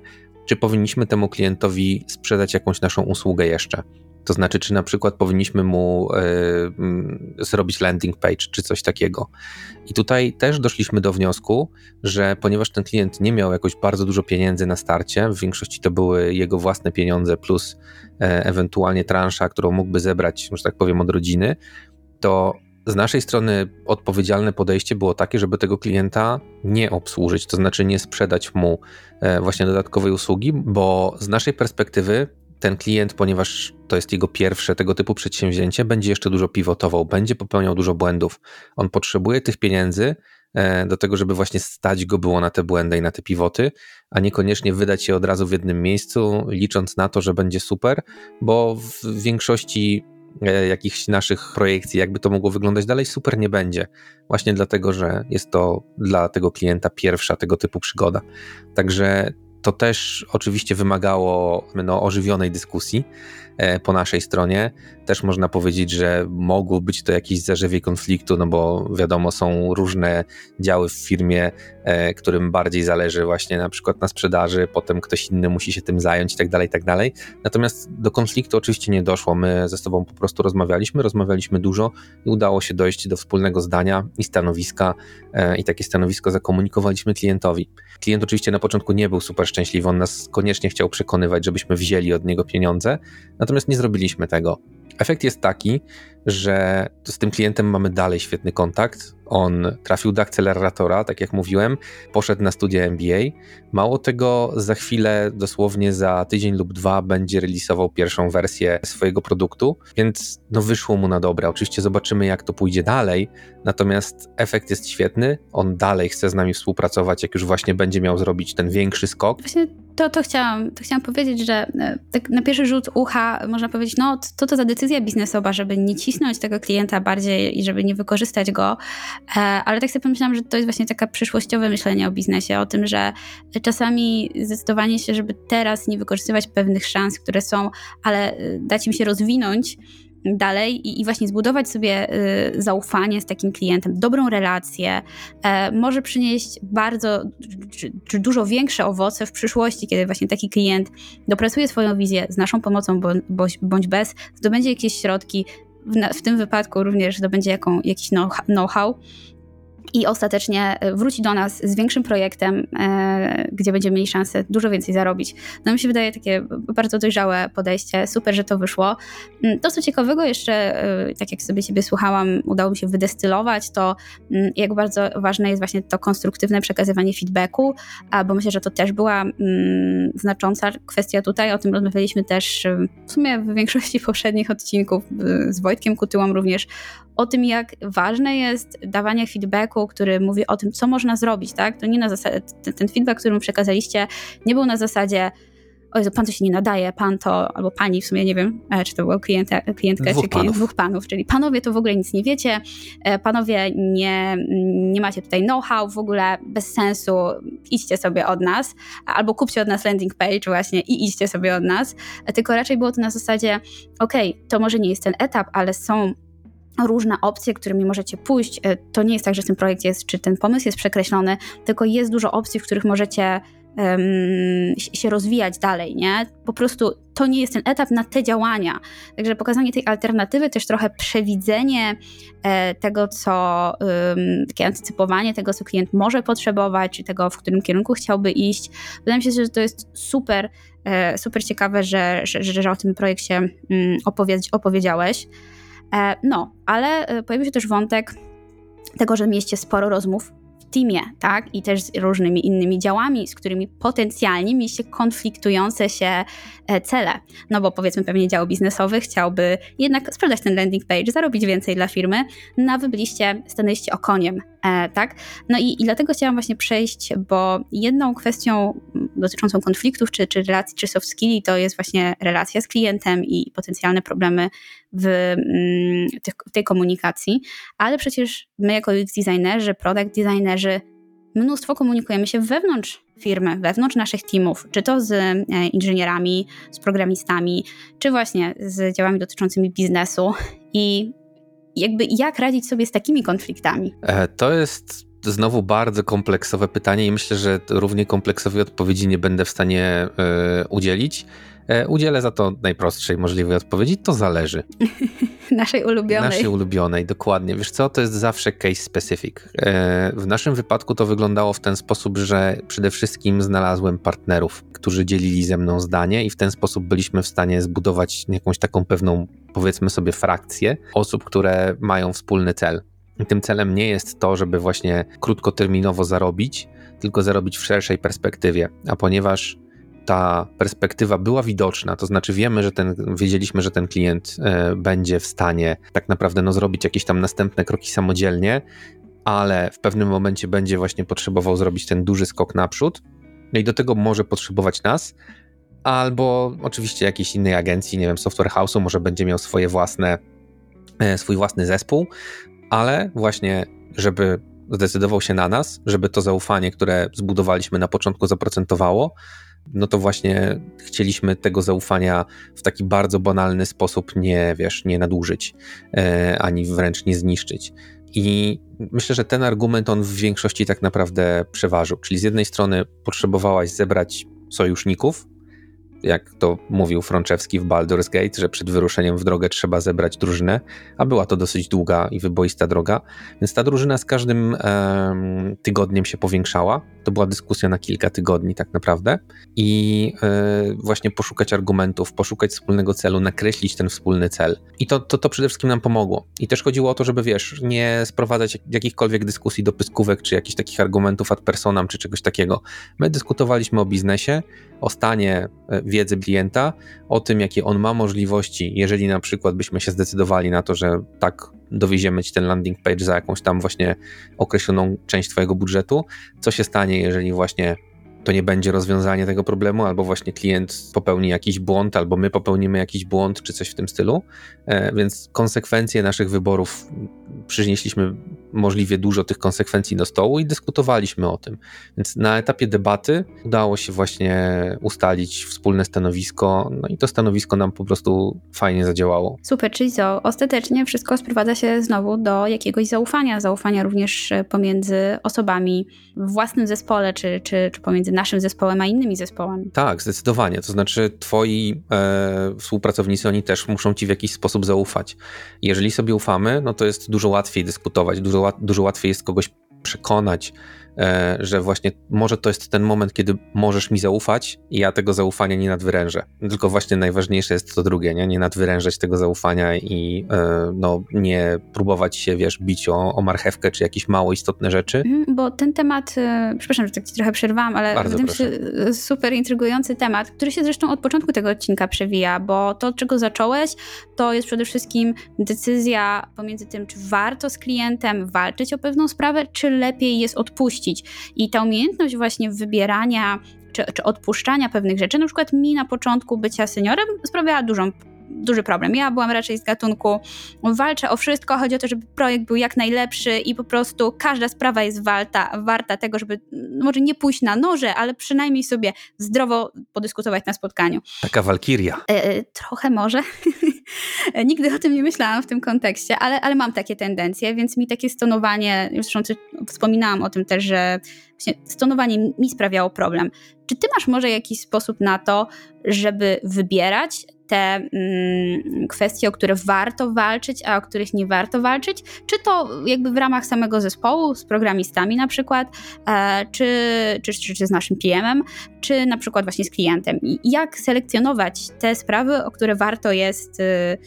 Speaker 1: czy powinniśmy temu klientowi sprzedać jakąś naszą usługę jeszcze. To znaczy, czy na przykład powinniśmy mu y, zrobić landing page, czy coś takiego. I tutaj też doszliśmy do wniosku, że ponieważ ten klient nie miał jakoś bardzo dużo pieniędzy na starcie, w większości to były jego własne pieniądze plus e, ewentualnie transza, którą mógłby zebrać, że tak powiem, od rodziny, to z naszej strony odpowiedzialne podejście było takie, żeby tego klienta nie obsłużyć, to znaczy nie sprzedać mu e, właśnie dodatkowej usługi, bo z naszej perspektywy ten klient, ponieważ to jest jego pierwsze tego typu przedsięwzięcie, będzie jeszcze dużo pivotował, będzie popełniał dużo błędów. On potrzebuje tych pieniędzy e, do tego, żeby właśnie stać go było na te błędy i na te pivoty, a niekoniecznie wydać je od razu w jednym miejscu, licząc na to, że będzie super, bo w większości e, jakichś naszych projekcji, jakby to mogło wyglądać dalej, super nie będzie. Właśnie dlatego, że jest to dla tego klienta pierwsza tego typu przygoda. Także to też oczywiście wymagało no, ożywionej dyskusji e, po naszej stronie. Też można powiedzieć, że mogło być to jakieś zarzewie konfliktu, no bo wiadomo, są różne działy w firmie, e, którym bardziej zależy właśnie na przykład na sprzedaży, potem ktoś inny musi się tym zająć i tak dalej, tak dalej. Natomiast do konfliktu oczywiście nie doszło. My ze sobą po prostu rozmawialiśmy, rozmawialiśmy dużo i udało się dojść do wspólnego zdania i stanowiska e, i takie stanowisko zakomunikowaliśmy klientowi. Klient oczywiście na początku nie był super szczęśliwy, on nas koniecznie chciał przekonywać, żebyśmy wzięli od niego pieniądze, natomiast nie zrobiliśmy tego. Efekt jest taki, że z tym klientem mamy dalej świetny kontakt. On trafił do akceleratora, tak jak mówiłem, poszedł na studia MBA. Mało tego, za chwilę, dosłownie za tydzień lub dwa, będzie releasował pierwszą wersję swojego produktu, więc no wyszło mu na dobre. Oczywiście zobaczymy, jak to pójdzie dalej, natomiast efekt jest świetny. On dalej chce z nami współpracować, jak już właśnie będzie miał zrobić ten większy skok.
Speaker 2: Właśnie to, to, chciałam, to chciałam powiedzieć, że e, tak na pierwszy rzut ucha można powiedzieć, no to to za decyzja biznesowa, żeby nie cisnąć tego klienta bardziej i żeby nie wykorzystać go, e, ale tak sobie pomyślałam, że to jest właśnie takie przyszłościowe myślenie o biznesie, o tym, że czasami zdecydowanie się, żeby teraz nie wykorzystywać pewnych szans, które są, ale e, dać im się rozwinąć, dalej i, i, właśnie zbudować sobie y, zaufanie z takim klientem, dobrą relację, e, może przynieść bardzo, czy, czy, dużo większe owoce w przyszłości, kiedy właśnie taki klient dopracuje swoją wizję z naszą pomocą bądź, bądź bez, zdobędzie jakieś środki, w, w tym wypadku również zdobędzie jaką, jakiś know-how i ostatecznie e, wróci do nas z większym projektem, e, gdzie będziemy mieli szansę dużo więcej zarobić. No mi się wydaje takie bardzo dojrzałe podejście, super, że to wyszło. Mm, to co ciekawego jeszcze, e, tak jak sobie siebie słuchałam, udało mi się wydestylować, to mm, jak bardzo ważne jest właśnie to konstruktywne przekazywanie feedbacku, bo myślę, że to też była mm, znacząca kwestia tutaj, o tym rozmawialiśmy też w sumie w większości poprzednich odcinków z Wojtkiem Kutyłą również, o tym, jak ważne jest dawanie feedbacku, który mówi o tym, co można zrobić, tak? To nie na zasadzie, ten, ten feedback, który mu przekazaliście, nie był na zasadzie o Jezu, pan to się nie nadaje, pan to, albo pani w sumie, nie wiem, e, czy to była klienta, klientka,
Speaker 1: dwóch
Speaker 2: czy
Speaker 1: panów.
Speaker 2: dwóch panów, czyli panowie to w ogóle nic nie wiecie, e, panowie nie, nie macie tutaj know-how, w ogóle bez sensu, idźcie sobie od nas, albo kupcie od nas landing page właśnie i idźcie sobie od nas, e, tylko raczej było to na zasadzie, okej, okay, to może nie jest ten etap, ale są różne opcje, którymi możecie pójść. E, to nie jest tak, że ten projekt jest, czy ten pomysł jest przekreślony, tylko jest dużo opcji, w których możecie um, się rozwijać dalej, nie? Po prostu to nie jest ten etap na te działania. Także pokazanie tej alternatywy, też trochę przewidzenie e, tego, co, um, takie antycypowanie tego, co klient może potrzebować, czy tego, w którym kierunku chciałby iść. Wydaje mi się, że to jest super, e, super ciekawe, że, że, że, że o tym projekcie um, opowiedz, opowiedziałeś. E, no, ale e, pojawił się też wątek tego, że mieliście sporo rozmów w teamie, tak? I też z różnymi innymi działami, z którymi potencjalnie mieliście konfliktujące się e, cele. No bo powiedzmy pewnie dział biznesowy chciałby jednak sprzedać ten landing page, zarobić więcej dla firmy, no a wy stanęliście okoniem tak? No i, i dlatego chciałam właśnie przejść, bo jedną kwestią dotyczącą konfliktów, czy, czy relacji, czy soft skilli, to jest właśnie relacja z klientem i potencjalne problemy w, mm, w tej komunikacji, ale przecież my jako UX designerzy, product designerzy, mnóstwo komunikujemy się wewnątrz firmy, wewnątrz naszych teamów, czy to z e, inżynierami, z programistami, czy właśnie z działami dotyczącymi biznesu i jakby jak radzić sobie z takimi konfliktami?
Speaker 1: E, to jest znowu bardzo kompleksowe pytanie i myślę, że równie kompleksowej odpowiedzi nie będę w stanie e, udzielić. E, udzielę za to najprostszej możliwej odpowiedzi. To zależy.
Speaker 2: Naszej ulubionej.
Speaker 1: Naszej ulubionej, dokładnie. Wiesz co, to jest zawsze case specific. E, w naszym wypadku to wyglądało w ten sposób, że przede wszystkim znalazłem partnerów, którzy dzielili ze mną zdanie i w ten sposób byliśmy w stanie zbudować jakąś taką pewną, powiedzmy sobie, frakcję osób, które mają wspólny cel. I tym celem nie jest to, żeby właśnie krótkoterminowo zarobić, tylko zarobić w szerszej perspektywie. A ponieważ ta perspektywa była widoczna, to znaczy wiemy, że ten, wiedzieliśmy, że ten klient e, będzie w stanie tak naprawdę no, zrobić jakieś tam następne kroki samodzielnie, ale w pewnym momencie będzie właśnie potrzebował zrobić ten duży skok naprzód. No i do tego może potrzebować nas, albo oczywiście jakiejś innej agencji, nie wiem, software house'u, może będzie miał swoje własne, e, swój własny zespół, ale właśnie, żeby zdecydował się na nas, żeby to zaufanie, które zbudowaliśmy na początku, zaprocentowało, no to właśnie chcieliśmy tego zaufania w taki bardzo banalny sposób nie, wiesz, nie nadużyć, e, ani wręcz nie zniszczyć. I myślę, że ten argument on w większości tak naprawdę przeważył. Czyli z jednej strony potrzebowałaś zebrać sojuszników, jak to mówił Frączewski w Baldur's Gate, że przed wyruszeniem w drogę trzeba zebrać drużynę, a była to dosyć długa i wyboista droga, więc ta drużyna z każdym um, tygodniem się powiększała. To była dyskusja na kilka tygodni tak naprawdę i y, właśnie poszukać argumentów, poszukać wspólnego celu, nakreślić ten wspólny cel. I to, to, to przede wszystkim nam pomogło. I też chodziło o to, żeby wiesz, nie sprowadzać jakichkolwiek dyskusji do pyskówek, czy jakichś takich argumentów ad personam, czy czegoś takiego. My dyskutowaliśmy o biznesie, o stanie e, wiedzy klienta, o tym, jakie on ma możliwości, jeżeli na przykład byśmy się zdecydowali na to, że tak dowieziemy ci ten landing page za jakąś tam właśnie określoną część twojego budżetu, co się stanie, jeżeli właśnie to nie będzie rozwiązanie tego problemu, albo właśnie klient popełni jakiś błąd, albo my popełnimy jakiś błąd, czy coś w tym stylu. E, więc konsekwencje naszych wyborów przynieśliśmy możliwie dużo tych konsekwencji do stołu i dyskutowaliśmy o tym. Więc na etapie debaty udało się właśnie ustalić wspólne stanowisko, no i to stanowisko nam po prostu fajnie zadziałało.
Speaker 2: Super, czyli co? Ostatecznie wszystko sprowadza się znowu do jakiegoś zaufania, zaufania również pomiędzy osobami w własnym zespole, czy, czy, czy pomiędzy naszym zespołem a innymi zespołami.
Speaker 1: Tak, zdecydowanie. To znaczy, twoi e, współpracownicy, oni też muszą ci w jakiś sposób zaufać. Jeżeli sobie ufamy, no to jest dużo łatwiej dyskutować, dużo, dużo łatwiej jest kogoś przekonać, że właśnie może to jest ten moment, kiedy możesz mi zaufać i ja tego zaufania nie nadwyrężę. Tylko właśnie najważniejsze jest to drugie, nie, nie nadwyrężać tego zaufania i e, no, nie próbować się, wiesz, bić o, o marchewkę czy jakieś mało istotne rzeczy.
Speaker 2: Mhm, bo ten temat, e, przepraszam, że tak ci trochę przerwałam, ale
Speaker 1: Bardzo
Speaker 2: wydaje mi się super intrygujący temat, który się zresztą od początku tego odcinka przewija, bo to, od czego zacząłeś, to jest przede wszystkim decyzja pomiędzy tym, czy warto z klientem walczyć o pewną sprawę, czy lepiej jest odpuścić i ta umiejętność właśnie wybierania czy, czy odpuszczania pewnych rzeczy, na przykład mi na początku bycia seniorem sprawiała dużą duży problem. Ja byłam raczej z gatunku walczę o wszystko, chodzi o to, żeby projekt był jak najlepszy i po prostu każda sprawa jest warta, warta tego, żeby no może nie pójść na noże, ale przynajmniej sobie zdrowo podyskutować na spotkaniu.
Speaker 1: Taka walkiria.
Speaker 2: E, e trochę może. Nigdy o tym nie myślałam w tym kontekście, ale, ale mam takie tendencje, więc mi takie stonowanie, zresztą wspominałam o tym też, że stonowanie mi sprawiało problem. Czy ty masz może jakiś sposób na to, żeby wybierać te mm, kwestie, o które warto walczyć, a o których nie warto walczyć? Czy to jakby w ramach samego zespołu, z programistami na przykład, e, czy, czy, czy, czy z naszym PM-em, czy na przykład właśnie z klientem? I jak selekcjonować te sprawy, o które warto jest y,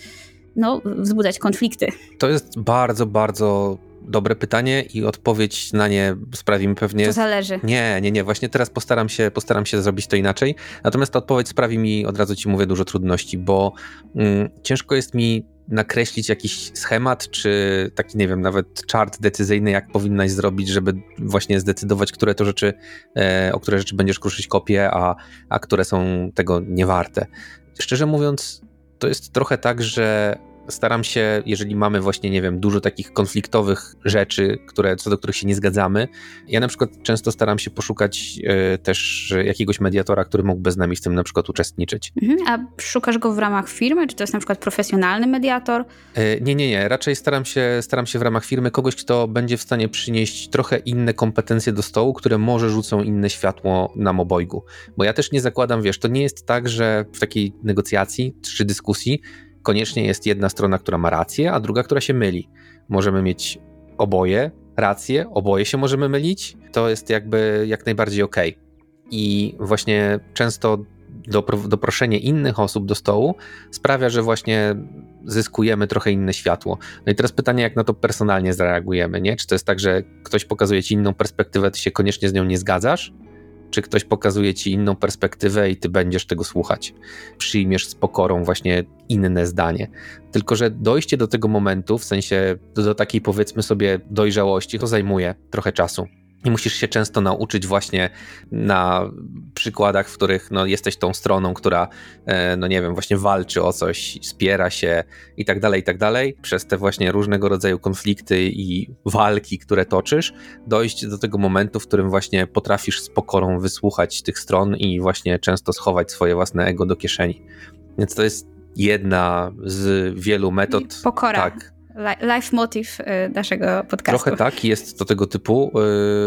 Speaker 2: no, wzbudzać konflikty?
Speaker 1: To jest bardzo, bardzo dobre pytanie i odpowiedź na nie sprawi mi pewnie...
Speaker 2: To zależy.
Speaker 1: Nie, nie, nie. Właśnie teraz postaram się, postaram się zrobić to inaczej. Natomiast ta odpowiedź sprawi mi, od razu ci mówię, dużo trudności, bo mm, ciężko jest mi nakreślić jakiś schemat, czy taki, nie wiem, nawet chart decyzyjny, jak powinnaś zrobić, żeby właśnie zdecydować, które to rzeczy, e, o które rzeczy będziesz kruszyć kopię, a, a które są tego niewarte. Szczerze mówiąc, to jest trochę tak, że staram się, jeżeli mamy właśnie, nie wiem, dużo takich konfliktowych rzeczy, które, co do których się nie zgadzamy, ja na przykład często staram się poszukać y, też jakiegoś mediatora, który mógłby z nami w tym na przykład uczestniczyć.
Speaker 2: Mhm, a szukasz go w ramach firmy, czy to jest na przykład profesjonalny mediator?
Speaker 1: Y, nie, nie, nie. Raczej staram się, staram się w ramach firmy kogoś, kto będzie w stanie przynieść trochę inne kompetencje do stołu, które może rzucą inne światło nam obojgu. Bo ja też nie zakładam, wiesz, to nie jest tak, że w takiej negocjacji czy dyskusji koniecznie jest jedna strona, która ma rację, a druga, która się myli. Możemy mieć oboje rację, oboje się możemy mylić. To jest jakby jak najbardziej ok. I właśnie często doproszenie innych osób do stołu sprawia, że właśnie zyskujemy trochę inne światło. No i teraz pytanie, jak na to personalnie zareagujemy, nie? Czy to jest tak, że ktoś pokazuje ci inną perspektywę, ty się koniecznie z nią nie zgadzasz? Czy ktoś pokazuje ci inną perspektywę i ty będziesz tego słuchać. Przyjmiesz z pokorą właśnie inne zdanie. Tylko, że dojście do tego momentu, w sensie do, do takiej powiedzmy sobie dojrzałości, to zajmuje trochę czasu. I musisz się często nauczyć właśnie na przykładach, w których no, jesteś tą stroną, która, e, no nie wiem, właśnie walczy o coś, spiera się i tak dalej, i tak dalej. Przez te właśnie różnego rodzaju konflikty i walki, które toczysz, dojść do tego momentu, w którym właśnie potrafisz z pokorą wysłuchać tych stron i właśnie często schować swoje własne ego do kieszeni. Więc to jest jedna z wielu metod.
Speaker 2: Pokora. Tak, life y, naszego podcastu.
Speaker 1: Trochę tak, jest to tego typu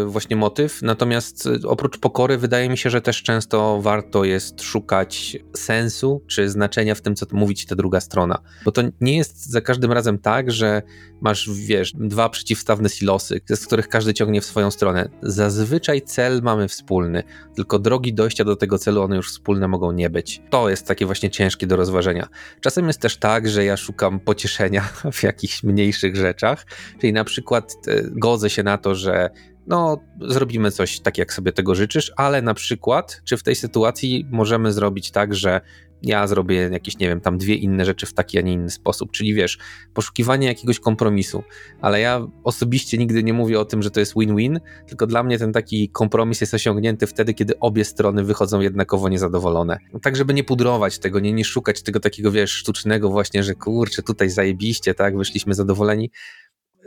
Speaker 1: y, właśnie motyw, natomiast y, oprócz pokory wydaje mi się, że też często warto jest szukać sensu czy znaczenia w tym, co mówi ci ta druga strona. Bo to nie jest za każdym razem tak, że masz, wiesz, dwa przeciwstawne silosy, z których każdy ciągnie w swoją stronę. Zazwyczaj cel mamy wspólny, tylko drogi dojścia do tego celu, one już wspólne mogą nie być. To jest takie właśnie ciężkie do rozważenia. Czasem jest też tak, że ja szukam pocieszenia w jakichś mniejszych rzeczach, czyli na przykład e, godzę się na to, że no, zrobimy coś tak, jak sobie tego życzysz, ale na przykład, czy w tej sytuacji możemy zrobić tak, że ja zrobię jakieś, nie wiem, tam dwie inne rzeczy w taki, a nie inny sposób. Czyli wiesz, poszukiwanie jakiegoś kompromisu. Ale ja osobiście nigdy nie mówię o tym, że to jest win-win, tylko dla mnie ten taki kompromis jest osiągnięty wtedy, kiedy obie strony wychodzą jednakowo niezadowolone. Tak, żeby nie pudrować tego, nie, nie szukać tego takiego, wiesz, sztucznego właśnie, że kurczę, tutaj zajebiście, tak, wyszliśmy zadowoleni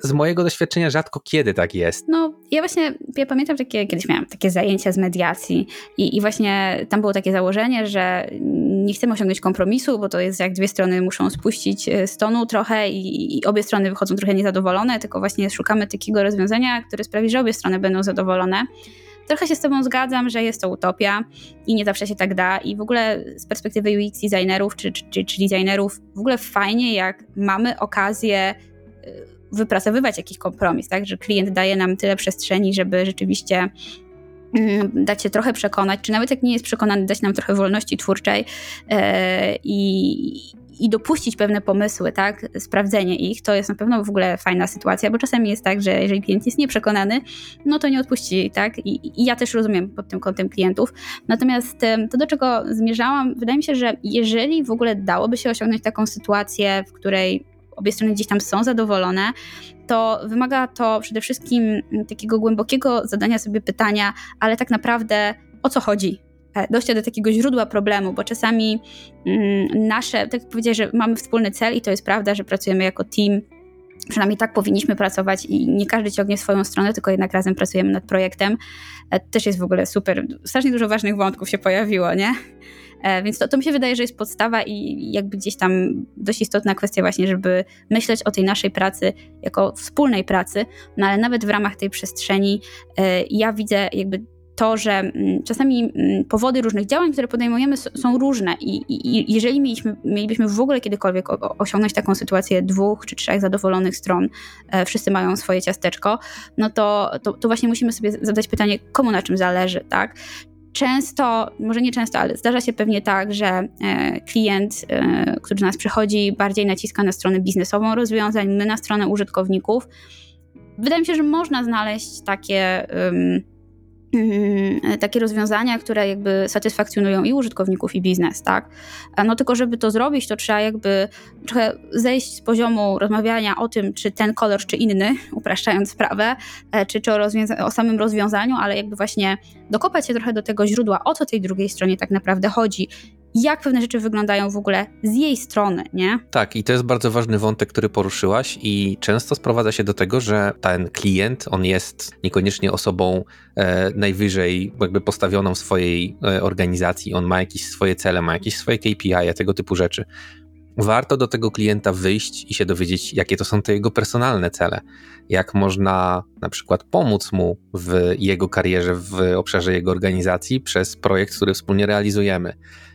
Speaker 1: z mojego doświadczenia rzadko kiedy tak jest.
Speaker 2: No, ja właśnie, ja pamiętam takie, kiedyś miałam takie zajęcia z mediacji i, i właśnie tam było takie założenie, że nie chcemy osiągnąć kompromisu, bo to jest jak dwie strony muszą spuścić e, stonu trochę i, i obie strony wychodzą trochę niezadowolone, tylko właśnie szukamy takiego rozwiązania, które sprawi, że obie strony będą zadowolone. Trochę się z Tobą zgadzam, że jest to utopia i nie zawsze się tak da. I w ogóle z perspektywy UX designerów czy, czy, czy designerów, w ogóle fajnie, jak mamy okazję wypracowywać jakiś kompromis, tak? Że klient daje nam tyle przestrzeni, żeby rzeczywiście mm, dać się trochę przekonać, czy nawet jak nie jest przekonany, dać nam trochę wolności twórczej e, i, i dopuścić pewne pomysły, tak, sprawdzenie ich, to jest na pewno w ogóle fajna sytuacja, bo czasami jest tak, że jeżeli klient jest nieprzekonany, no to nie odpuści, tak, i, i ja też rozumiem pod tym kątem klientów. Natomiast to, do czego zmierzałam, wydaje mi się, że jeżeli w ogóle dałoby się osiągnąć taką sytuację, w której obie strony gdzieś tam są zadowolone, to wymaga to przede wszystkim takiego głębokiego zadania sobie pytania, ale tak naprawdę o co chodzi, E, dojścia do takiego źródła problemu, bo czasami mm, nasze, tak jak że mamy wspólny cel i to jest prawda, że pracujemy jako team, przynajmniej tak powinniśmy pracować i nie każdy ciągnie swoją stronę, tylko jednak razem pracujemy nad projektem. E, też jest w ogóle super, strasznie dużo ważnych wątków się pojawiło, nie? E, więc to, to mi się wydaje, że jest podstawa i jakby gdzieś tam dość istotna kwestia właśnie, żeby myśleć o tej naszej pracy jako wspólnej pracy, no ale nawet w ramach tej przestrzeni ja widzę jakby to, że mm, czasami mm, powody różnych działań, które podejmujemy, są różne i, i jeżeli mieliśmy, mielibyśmy w ogóle kiedykolwiek osiągnąć taką sytuację dwóch czy trzech zadowolonych stron, e, wszyscy mają swoje ciasteczko, no to, to, to właśnie musimy sobie zadać pytanie, komu na czym zależy, tak? Często, może nie często, ale zdarza się pewnie tak, że e, klient, e, który do nas przychodzi, bardziej naciska na stronę biznesową rozwiązań, my na stronę użytkowników. Wydaje mi się, że można znaleźć takie Mhm, takie rozwiązania, które jakby satysfakcjonują i użytkowników, i biznes, tak? No tylko, żeby to zrobić, to trzeba jakby trochę zejść z poziomu rozmawiania o tym, czy ten kolor, czy inny, upraszczając sprawę, e, czy, czy o, o samym rozwiązaniu, ale jakby właśnie dokopać się trochę do tego źródła, o co tej drugiej stronie tak naprawdę chodzi jak pewne rzeczy wyglądają w ogóle z jej strony, nie?
Speaker 1: Tak, i to jest bardzo ważny wątek, który poruszyłaś i często sprowadza się do tego, że ten klient, on jest niekoniecznie osobą e, najwyżej jakby postawioną w swojej e, organizacji, on ma jakieś swoje cele, ma jakieś swoje KPI, tego typu rzeczy. Warto do tego klienta wyjść i się dowiedzieć, jakie to są te jego personalne cele. Jak można na przykład pomóc mu w jego karierze, w obszarze jego organizacji przez projekt, który wspólnie realizujemy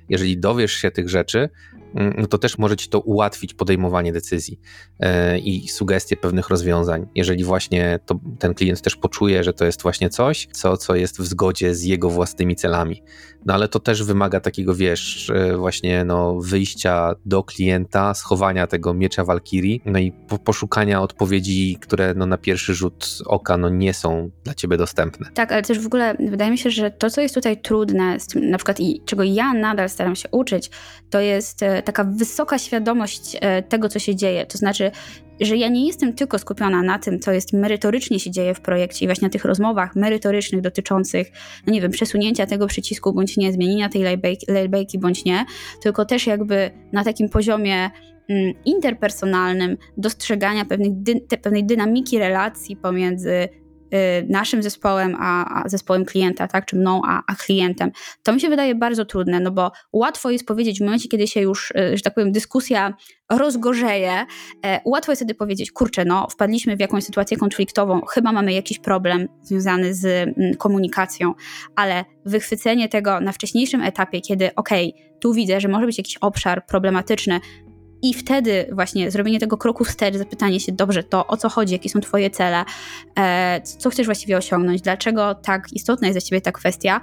Speaker 1: jeżeli dowiesz się tych rzeczy, mm, no to też może ci to ułatwić podejmowanie decyzji e, i sugestie pewnych rozwiązań. Jeżeli właśnie to, ten klient też poczuje, że to jest właśnie coś, co, co jest w zgodzie z jego własnymi celami. No ale to też wymaga takiego, wiesz, e, właśnie no, wyjścia do klienta, schowania tego miecza Walkirii, no i poszukania odpowiedzi, które no, na pierwszy rzut oka no, nie są dla ciebie dostępne.
Speaker 2: Tak, ale też w ogóle wydaje mi się, że to, co jest tutaj trudne, z tym, na przykład i czego ja nadal staram się uczyć, to jest e, taka wysoka świadomość e, tego, co się dzieje. To znaczy, że ja nie jestem tylko skupiona na tym, co jest merytorycznie się dzieje w projekcie i właśnie na tych rozmowach merytorycznych dotyczących, no nie wiem, przesunięcia tego przycisku bądź nie, zmienienia tej laybacky bądź nie, tylko też jakby na takim poziomie mm, interpersonalnym dostrzegania pewnej, dy, pewnej dynamiki relacji pomiędzy naszym zespołem, a, a, zespołem klienta, tak, czy mną, a, a klientem. To mi się wydaje bardzo trudne, no bo łatwo jest powiedzieć w momencie, kiedy się już, y, że tak powiem, dyskusja rozgorzeje, e, łatwo jest wtedy powiedzieć, kurczę, no, wpadliśmy w jakąś sytuację konfliktową, chyba mamy jakiś problem związany z mm, komunikacją, ale wychwycenie tego na wcześniejszym etapie, kiedy okej, okay, tu widzę, że może być jakiś obszar problematyczny, i wtedy właśnie zrobienie tego kroku wstecz, zapytanie się, dobrze, to o co chodzi, jakie są twoje cele, e, co chcesz właściwie osiągnąć, dlaczego tak istotna jest dla ciebie ta kwestia,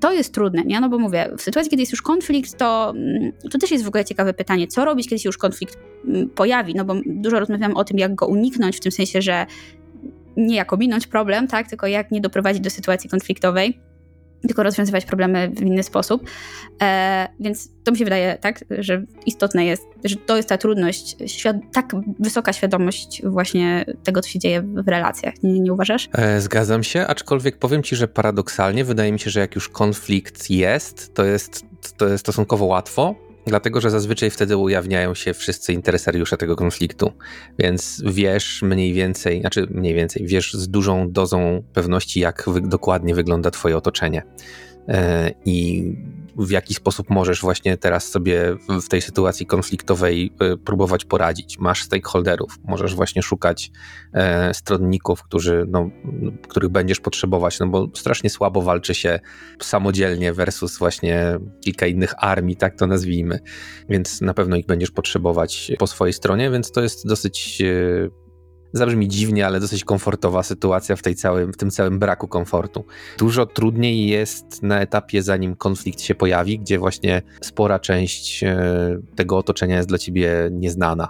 Speaker 2: to jest trudne, nie? No bo mówię, w sytuacji, kiedy jest już konflikt, to, mm, to też jest w ogóle ciekawe pytanie, co robić, kiedy się już konflikt mm, pojawi, no bo dużo rozmawiamy o tym, jak go uniknąć, w tym sensie, że nie jak ominąć problem, tak, tylko jak nie doprowadzić do sytuacji konfliktowej tylko rozwiązywać problemy w inny sposób. E, więc to mi się wydaje, tak, że istotne jest, że to jest ta trudność, tak wysoka świadomość właśnie tego, co się dzieje w relacjach. Nie, nie uważasz?
Speaker 1: E, zgadzam się, aczkolwiek powiem ci, że paradoksalnie wydaje mi się, że jak już konflikt jest, to jest, to jest stosunkowo łatwo, Dlatego, że zazwyczaj wtedy ujawniają się wszyscy interesariusze tego konfliktu, więc wiesz mniej więcej, znaczy mniej więcej, wiesz z dużą dozą pewności, jak wy dokładnie wygląda Twoje otoczenie. E, I w jaki sposób możesz właśnie teraz sobie w tej sytuacji konfliktowej y, próbować poradzić. Masz stakeholderów, możesz właśnie szukać e, stronników, którzy, no, których będziesz potrzebować, no bo strasznie słabo walczy się samodzielnie versus właśnie kilka innych armii, tak to nazwijmy, więc na pewno ich będziesz potrzebować po swojej stronie, więc to jest dosyć e, zabrzmi dziwnie, ale dosyć komfortowa sytuacja w, tej całym, w tym całym braku komfortu. Dużo trudniej jest na etapie, zanim konflikt się pojawi, gdzie właśnie spora część e, tego otoczenia jest dla ciebie nieznana.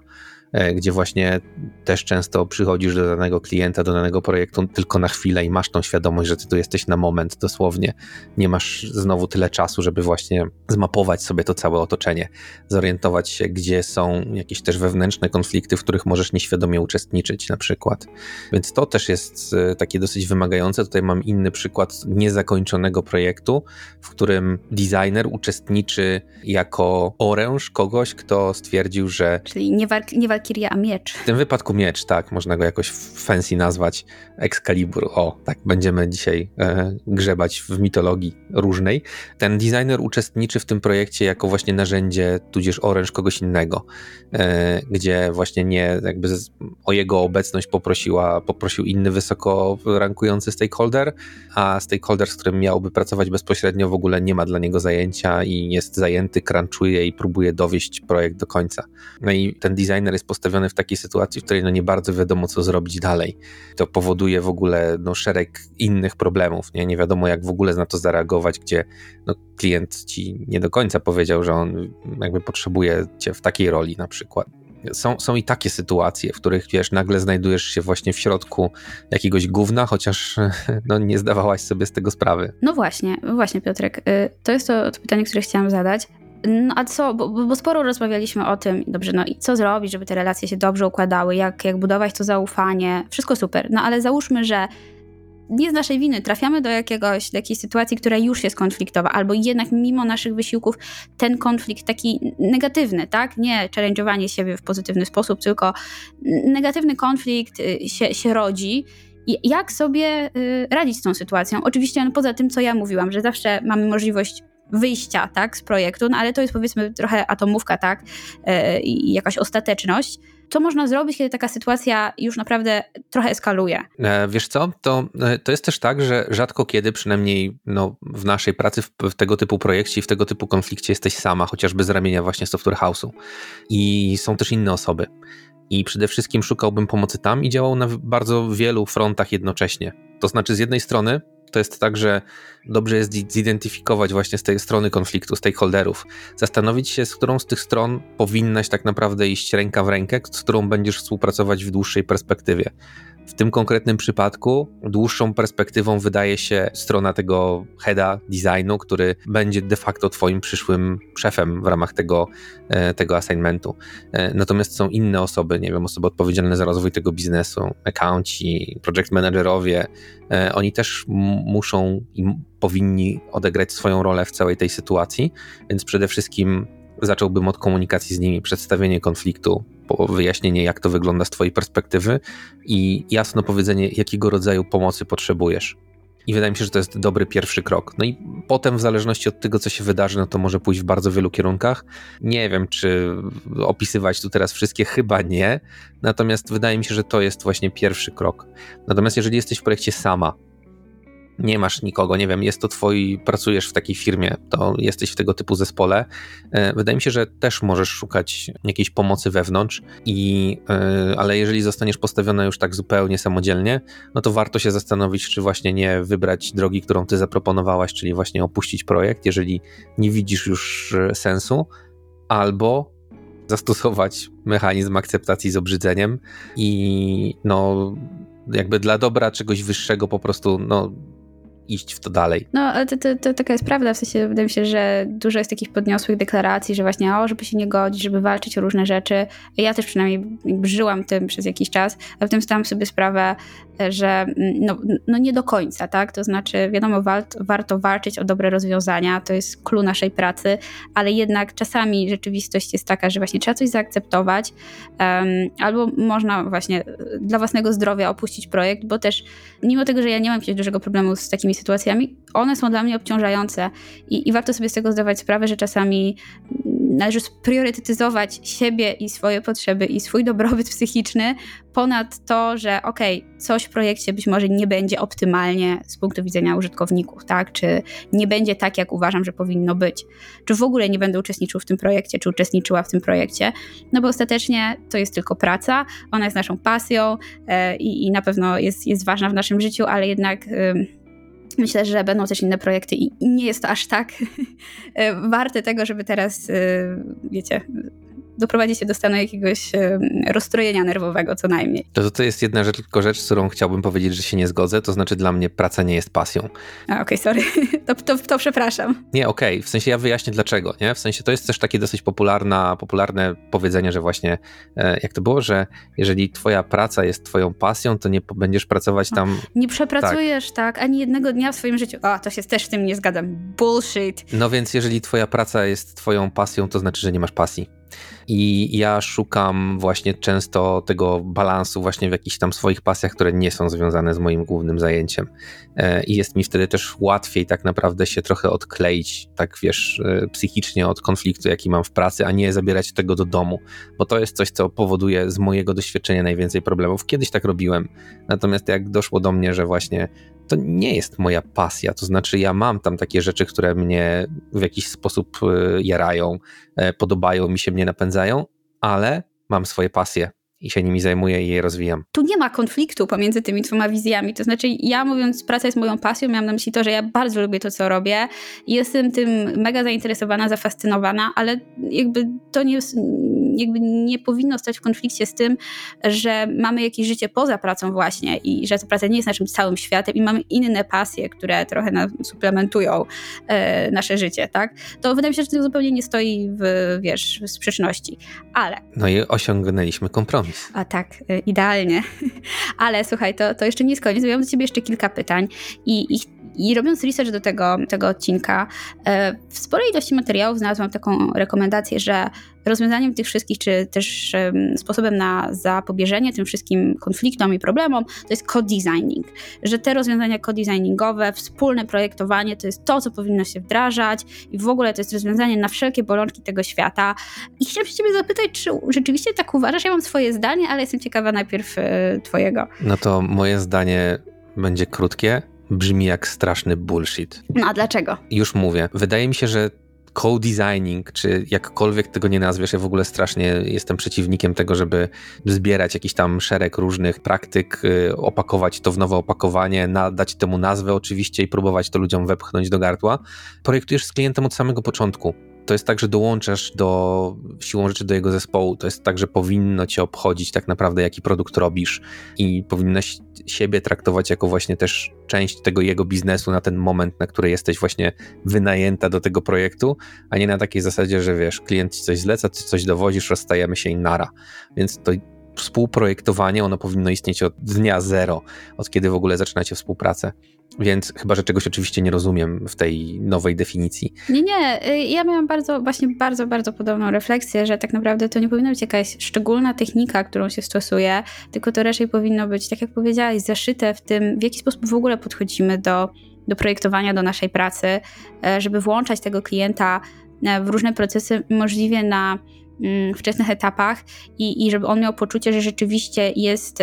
Speaker 1: E, gdzie właśnie też często przychodzisz do danego klienta, do danego projektu tylko na chwilę i masz tą świadomość, że ty tu jesteś na moment dosłownie. Nie masz znowu tyle czasu, żeby właśnie zmapować sobie to całe otoczenie, zorientować się, gdzie są jakieś też wewnętrzne konflikty, w których możesz nieświadomie uczestniczyć na przykład. Więc to też jest e, takie dosyć wymagające. Tutaj mam inny przykład niezakończonego projektu, w którym designer uczestniczy jako oręż kogoś, kto stwierdził, że...
Speaker 2: Czyli nie, walk, nie Valkyria a miecz.
Speaker 1: W tym wypadku miecz, tak, można go jakoś fancy nazwać. Excalibur, o, tak, będziemy dzisiaj e, grzebać w mitologii różnej. Ten designer uczestniczy w tym projekcie jako właśnie narzędzie, tudzież oręż kogoś innego, e, gdzie właśnie nie, jakby z, o jego obecność poprosiła, poprosił inny wysoko rankujący stakeholder, a stakeholder, z którym miałby pracować bezpośrednio, w ogóle nie ma dla niego zajęcia i jest zajęty, crunchuje i próbuje dowieść projekt do końca. No i ten designer jest postawiony w takiej sytuacji, w której no nie bardzo wiadomo, co zrobić dalej. To powoduje w ogóle no, szereg innych problemów. Nie? nie wiadomo, jak w ogóle na to zareagować, gdzie no, klient ci nie do końca powiedział, że on jakby potrzebuje cię w takiej roli na przykład. Są, są i takie sytuacje, w których wiesz, nagle znajdujesz się właśnie w środku jakiegoś gówna, chociaż no, nie zdawałaś sobie z tego sprawy.
Speaker 2: No właśnie, właśnie Piotrek, y, to jest to, to pytanie, które chciałam zadać. No a co, bo, bo, sporo rozmawialiśmy o tym, dobrze, no i co zrobić, żeby te relacje się dobrze układały, jak, jak budować to zaufanie, wszystko super, no ale załóżmy, że nie z naszej winy trafiamy do jakiegoś, do jakiejś sytuacji, która już jest konfliktowa, albo jednak mimo naszych wysiłków ten konflikt taki negatywny, tak? Nie challenge'owanie siebie w pozytywny sposób, tylko negatywny konflikt y, się, się rodzi. Jak sobie y, radzić z tą sytuacją? Oczywiście no poza tym, co ja mówiłam, że zawsze mamy możliwość wyjścia tak, z projektu, no ale to jest powiedzmy trochę atomówka, tak, e, i jakaś ostateczność. Co można zrobić, kiedy taka sytuacja już naprawdę trochę eskaluje?
Speaker 1: E, wiesz co, to, e, to jest też tak, że rzadko kiedy, przynajmniej no, w naszej pracy w, w tego typu projekcie i w tego typu konflikcie jesteś sama, chociażby z ramienia właśnie Software House'u. I są też inne osoby. I przede wszystkim szukałbym pomocy tam i działał na bardzo wielu frontach jednocześnie. To znaczy, z jednej strony to jest tak, że dobrze jest zidentyfikować właśnie z tej strony konfliktu, stakeholderów, zastanowić się, z którą z tych stron powinnaś tak naprawdę iść ręka w rękę, z którą będziesz współpracować w dłuższej perspektywie. W tym konkretnym przypadku dłuższą perspektywą wydaje się strona tego heada designu, który będzie de facto twoim przyszłym szefem w ramach tego, e, tego assignmentu. E, natomiast są inne osoby, nie wiem, osoby odpowiedzialne za rozwój tego biznesu, accounci, project managerowie, e, oni też muszą i powinni odegrać swoją rolę w całej tej sytuacji, więc przede wszystkim zacząłbym od komunikacji z nimi, przedstawienie konfliktu, wyjaśnienie, jak to wygląda z Twojej perspektywy i jasno powiedzenie, jakiego rodzaju pomocy potrzebujesz. I wydaje mi się, że to jest dobry pierwszy krok. No i potem, w zależności od tego, co się wydarzy, no to może pójść w bardzo wielu kierunkach. Nie wiem, czy opisywać tu teraz wszystkie, chyba nie. Natomiast wydaje mi się, że to jest właśnie pierwszy krok. Natomiast jeżeli jesteś w projekcie sama, nie masz nikogo, nie wiem, jest to twoi, pracujesz w takiej firmie, to jesteś w tego typu zespole, e, wydaje mi się, że też możesz szukać jakiejś pomocy wewnątrz, i, e, ale jeżeli zostaniesz postawiona już tak zupełnie samodzielnie, no to warto się zastanowić, czy właśnie nie wybrać drogi, którą ty zaproponowałaś, czyli właśnie opuścić projekt, jeżeli nie widzisz już e, sensu, albo zastosować mechanizm akceptacji z obrzydzeniem i no jakby dla dobra czegoś wyższego po prostu no iść w to dalej.
Speaker 2: No, to, to, to taka jest prawda, w sensie wydaje mi się, że dużo jest takich podniosłych deklaracji, że właśnie o, żeby się nie godzić, żeby walczyć o różne rzeczy. Ja też przynajmniej żyłam tym przez jakiś czas, a potem zdałam sobie sprawę, że mm, no, no nie do końca, tak? To znaczy, wiadomo, wart, warto walczyć o dobre rozwiązania, to jest clue naszej pracy, ale jednak czasami rzeczywistość jest taka, że właśnie trzeba coś zaakceptować, um, albo można właśnie dla własnego zdrowia opuścić projekt, bo też mimo tego, że ja nie mam jakiegoś dużego problemu z takimi sytuacjami, one są dla mnie obciążające i, i warto sobie z tego zdawać sprawę, że czasami należy priorytetyzować siebie i swoje potrzeby i swój dobrobyt psychiczny ponad to, że okej, okay, coś w projekcie być może nie będzie optymalnie z punktu widzenia użytkowników, tak? Czy nie będzie tak, jak uważam, że powinno być. Czy w ogóle nie będę uczestniczył w tym projekcie, czy uczestniczyła w tym projekcie. No bo ostatecznie to jest tylko praca, ona jest naszą pasją e, i, na pewno jest, jest ważna w naszym życiu, ale jednak... Y, Myślę, że będą też inne projekty i nie jest to aż tak e, warte tego, żeby teraz, e, wiecie, doprowadzi się do stanu jakiegoś rozstrojenia nerwowego co najmniej.
Speaker 1: To, to jest jedna rzecz, tylko rzecz, z którą chciałbym powiedzieć, że się nie zgodzę, to znaczy dla mnie praca nie jest pasją.
Speaker 2: okej, okay, sorry, to, to, to, przepraszam.
Speaker 1: Nie, okej, okay. w sensie ja wyjaśnię dlaczego, nie? W sensie to jest też takie dosyć popularna, popularne powiedzenie, że właśnie, e, jak to było, że jeżeli twoja praca jest twoją pasją, to nie będziesz pracować tam...
Speaker 2: Nie przepracujesz, tak, tak ani jednego dnia w swoim życiu. A, to się też z tym nie zgadzam. Bullshit.
Speaker 1: No więc jeżeli twoja praca jest twoją pasją, to znaczy, że nie masz pasji. I ja szukam właśnie często tego balansu właśnie w jakichś tam swoich pasjach, które nie są związane z moim głównym zajęciem. E, I jest mi wtedy też łatwiej tak naprawdę się trochę odkleić, tak wiesz, e, psychicznie od konfliktu, jaki mam w pracy, a nie zabierać tego do domu, bo to jest coś, co powoduje z mojego doświadczenia najwięcej problemów. Kiedyś tak robiłem, natomiast jak doszło do mnie, że właśnie to nie jest moja pasja. To znaczy, ja mam tam takie rzeczy, które mnie w jakiś sposób e, jarają, podobają, mi się mnie napędzają, ale mam swoje pasje i się nimi zajmuję i je rozwijam.
Speaker 2: Tu nie ma konfliktu pomiędzy tymi dwoma wizjami. To znaczy, ja mówiąc, praca jest moją pasją, miałam na myśli to, że ja bardzo lubię to, co robię. Jestem tym mega zainteresowana, zafascynowana, ale jakby to nie, jakby nie powinno stać w konflikcie z tym, że mamy jakieś życie poza pracą właśnie i że ta praca nie jest naszym całym światem i mamy inne pasje, które trochę nam suplementują e, nasze życie, tak? To wydaje mi się, że to zupełnie nie stoi w, wiesz, w sprzeczności. Ale...
Speaker 1: No i osiągnęliśmy kompromis.
Speaker 2: A tak, e, idealnie. Ale słuchaj, to, to jeszcze nie jest koniec, bo ja mam do ciebie jeszcze kilka pytań i, i i robiąc research do tego, tego odcinka, e, w sporej ilości materiałów znalazłam taką rekomendację, że rozwiązaniem tych wszystkich, czy też sposobem na zapobieżenie tym wszystkim konfliktom i problemom, to jest co-designing. Że te rozwiązania co-designingowe, wspólne projektowanie to jest to, co powinno się wdrażać i w ogóle to jest rozwiązanie na wszelkie bolączki tego świata. I chciałam się ciebie zapytać, czy rzeczywiście tak uważasz? Ja mam swoje zdanie, ale jestem ciekawa najpierw e, twojego.
Speaker 1: No to moje zdanie będzie krótkie brzmi jak straszny bullshit.
Speaker 2: No a dlaczego?
Speaker 1: Już mówię. Wydaje mi się, że co-designing, czy jakkolwiek tego nie nazwiesz, ja w ogóle strasznie jestem przeciwnikiem tego, żeby zbierać jakiś tam szereg różnych praktyk, y, opakować to w nowe opakowanie, nadać temu nazwę oczywiście i próbować to ludziom wepchnąć do gardła. Projektujesz z klientem od samego początku to jest tak, że dołączasz do siłą rzeczy do jego zespołu. To jest tak, że powinno cię obchodzić tak naprawdę, jaki produkt robisz i powinnaś siebie traktować jako właśnie też część tego jego biznesu na ten moment, na który jesteś właśnie wynajęta do tego projektu, a nie na takiej zasadzie, że wiesz, klient ci coś zleca, ty coś dowozisz, rozstajemy się i nara. Więc to współprojektowanie, ono powinno istnieć od dnia zero, od kiedy w ogóle zaczynacie współpracę. Więc chyba, że czegoś oczywiście nie rozumiem w tej nowej definicji.
Speaker 2: Nie, nie. Y, ja miałam bardzo, właśnie bardzo, bardzo podobną refleksję, że tak naprawdę to nie powinna być jakaś szczególna technika, którą się stosuje, tylko to raczej powinno być, tak jak powiedziałaś, zaszyte w tym, w jaki sposób w ogóle podchodzimy do, do projektowania, do naszej pracy, e, żeby włączać tego klienta e, w różne procesy możliwie na mm, wczesnych etapach i, i żeby on miał poczucie, że rzeczywiście jest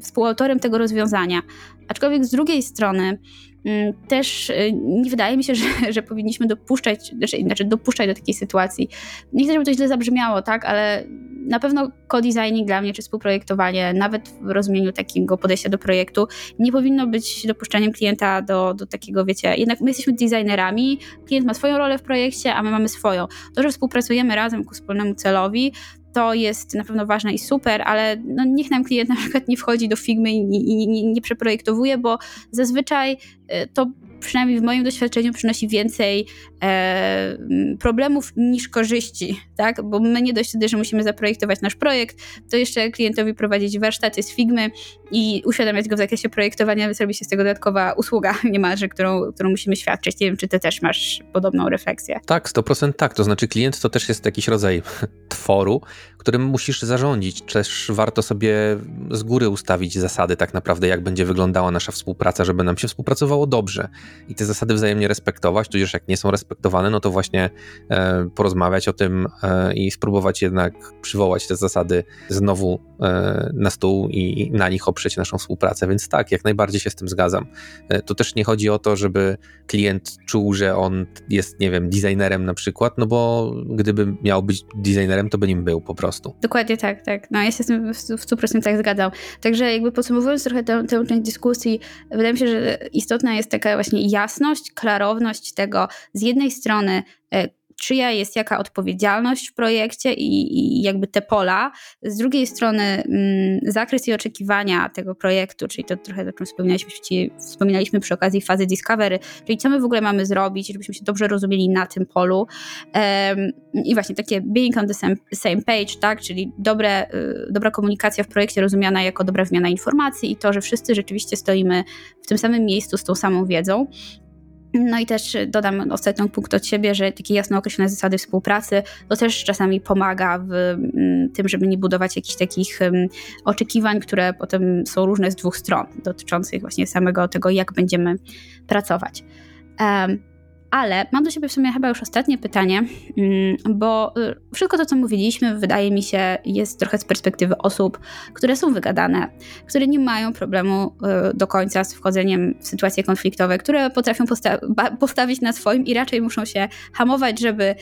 Speaker 2: współautorem tego rozwiązania. Aczkolwiek z drugiej strony mm, też y, nie wydaje mi się, że, że powinniśmy dopuszczać, znaczy, znaczy dopuszczać do takiej sytuacji. Nie chcę, żeby to źle zabrzmiało, tak, ale na pewno co-designing dla mnie, czy współprojektowanie, nawet w rozumieniu takiego podejścia do projektu, nie powinno być dopuszczeniem klienta do, do takiego, wiecie, jednak my jesteśmy designerami, klient ma swoją rolę w projekcie, a my mamy swoją. To, że współpracujemy razem ku wspólnemu celowi, to jest na pewno ważne i super, ale no niech nam klient na przykład nie wchodzi do Figmy i, i, i nie przeprojektowuje, bo zazwyczaj y, to przynajmniej w moim doświadczeniu przynosi więcej e, problemów niż korzyści, tak? Bo my nie dość wtedy, że musimy zaprojektować nasz projekt, to jeszcze klientowi prowadzić warsztaty z Figmy i uświadamiać go w zakresie projektowania, zrobi się z tego dodatkowa usługa niemalże, którą, którą musimy świadczyć. Nie wiem, czy ty też masz podobną refleksję.
Speaker 1: Tak, 100% tak. To znaczy klient to też jest jakiś rodzaj tworu, którym musisz zarządzić. Też warto sobie z góry ustawić zasady tak naprawdę, jak będzie wyglądała nasza współpraca, żeby nam się współpracowało dobrze i te zasady wzajemnie respektować, tudzież jak nie są respektowane, no to właśnie e, porozmawiać o tym e, i spróbować jednak przywołać te zasady znowu e, na stół i na nich oprzeć naszą współpracę. Więc tak, jak najbardziej się z tym zgadzam. E, to też nie chodzi o to, żeby klient czuł, że on jest, nie wiem, designerem na przykład, no bo gdyby miał być designerem, to by nim był po prostu.
Speaker 2: Dokładnie tak, tak. No ja się z tym w 100% zgadzam. Także jakby podsumowując trochę tę, tę część dyskusji, wydaje mi się, że istotna jest taka właśnie jasność, klarowność tego z jednej strony e, czyja jest jaka odpowiedzialność w projekcie i, i jakby te pola. Z drugiej strony mm, zakres i oczekiwania tego projektu, czyli to trochę o czym wspominaliśmy, wspominaliśmy przy okazji fazy Discovery, czyli co my w ogóle mamy zrobić, żebyśmy się dobrze rozumieli na tym polu. Um, I właśnie takie being on the same, same page, tak, czyli dobre, y, dobra komunikacja w projekcie rozumiana jako dobra wymiana informacji i to, że wszyscy rzeczywiście stoimy w tym samym miejscu z tą samą wiedzą. No i też dodam ostatni punkt od siebie, że takie jasno określone zasady współpracy to też czasami pomaga w mm, tym, żeby nie budować jakichś takich oczekiwań, które potem są różne z dwóch stron, dotyczących właśnie samego tego, jak będziemy pracować. Ale mam do siebie w sumie chyba już ostatnie pytanie, mm, bo y, wszystko to, co mówiliśmy, wydaje mi się, jest trochę z perspektywy osób, które są wygadane, które nie mają problemu y, do końca z wchodzeniem w sytuacje konfliktowe, które potrafią posta postawić na swoim i raczej muszą się hamować, żeby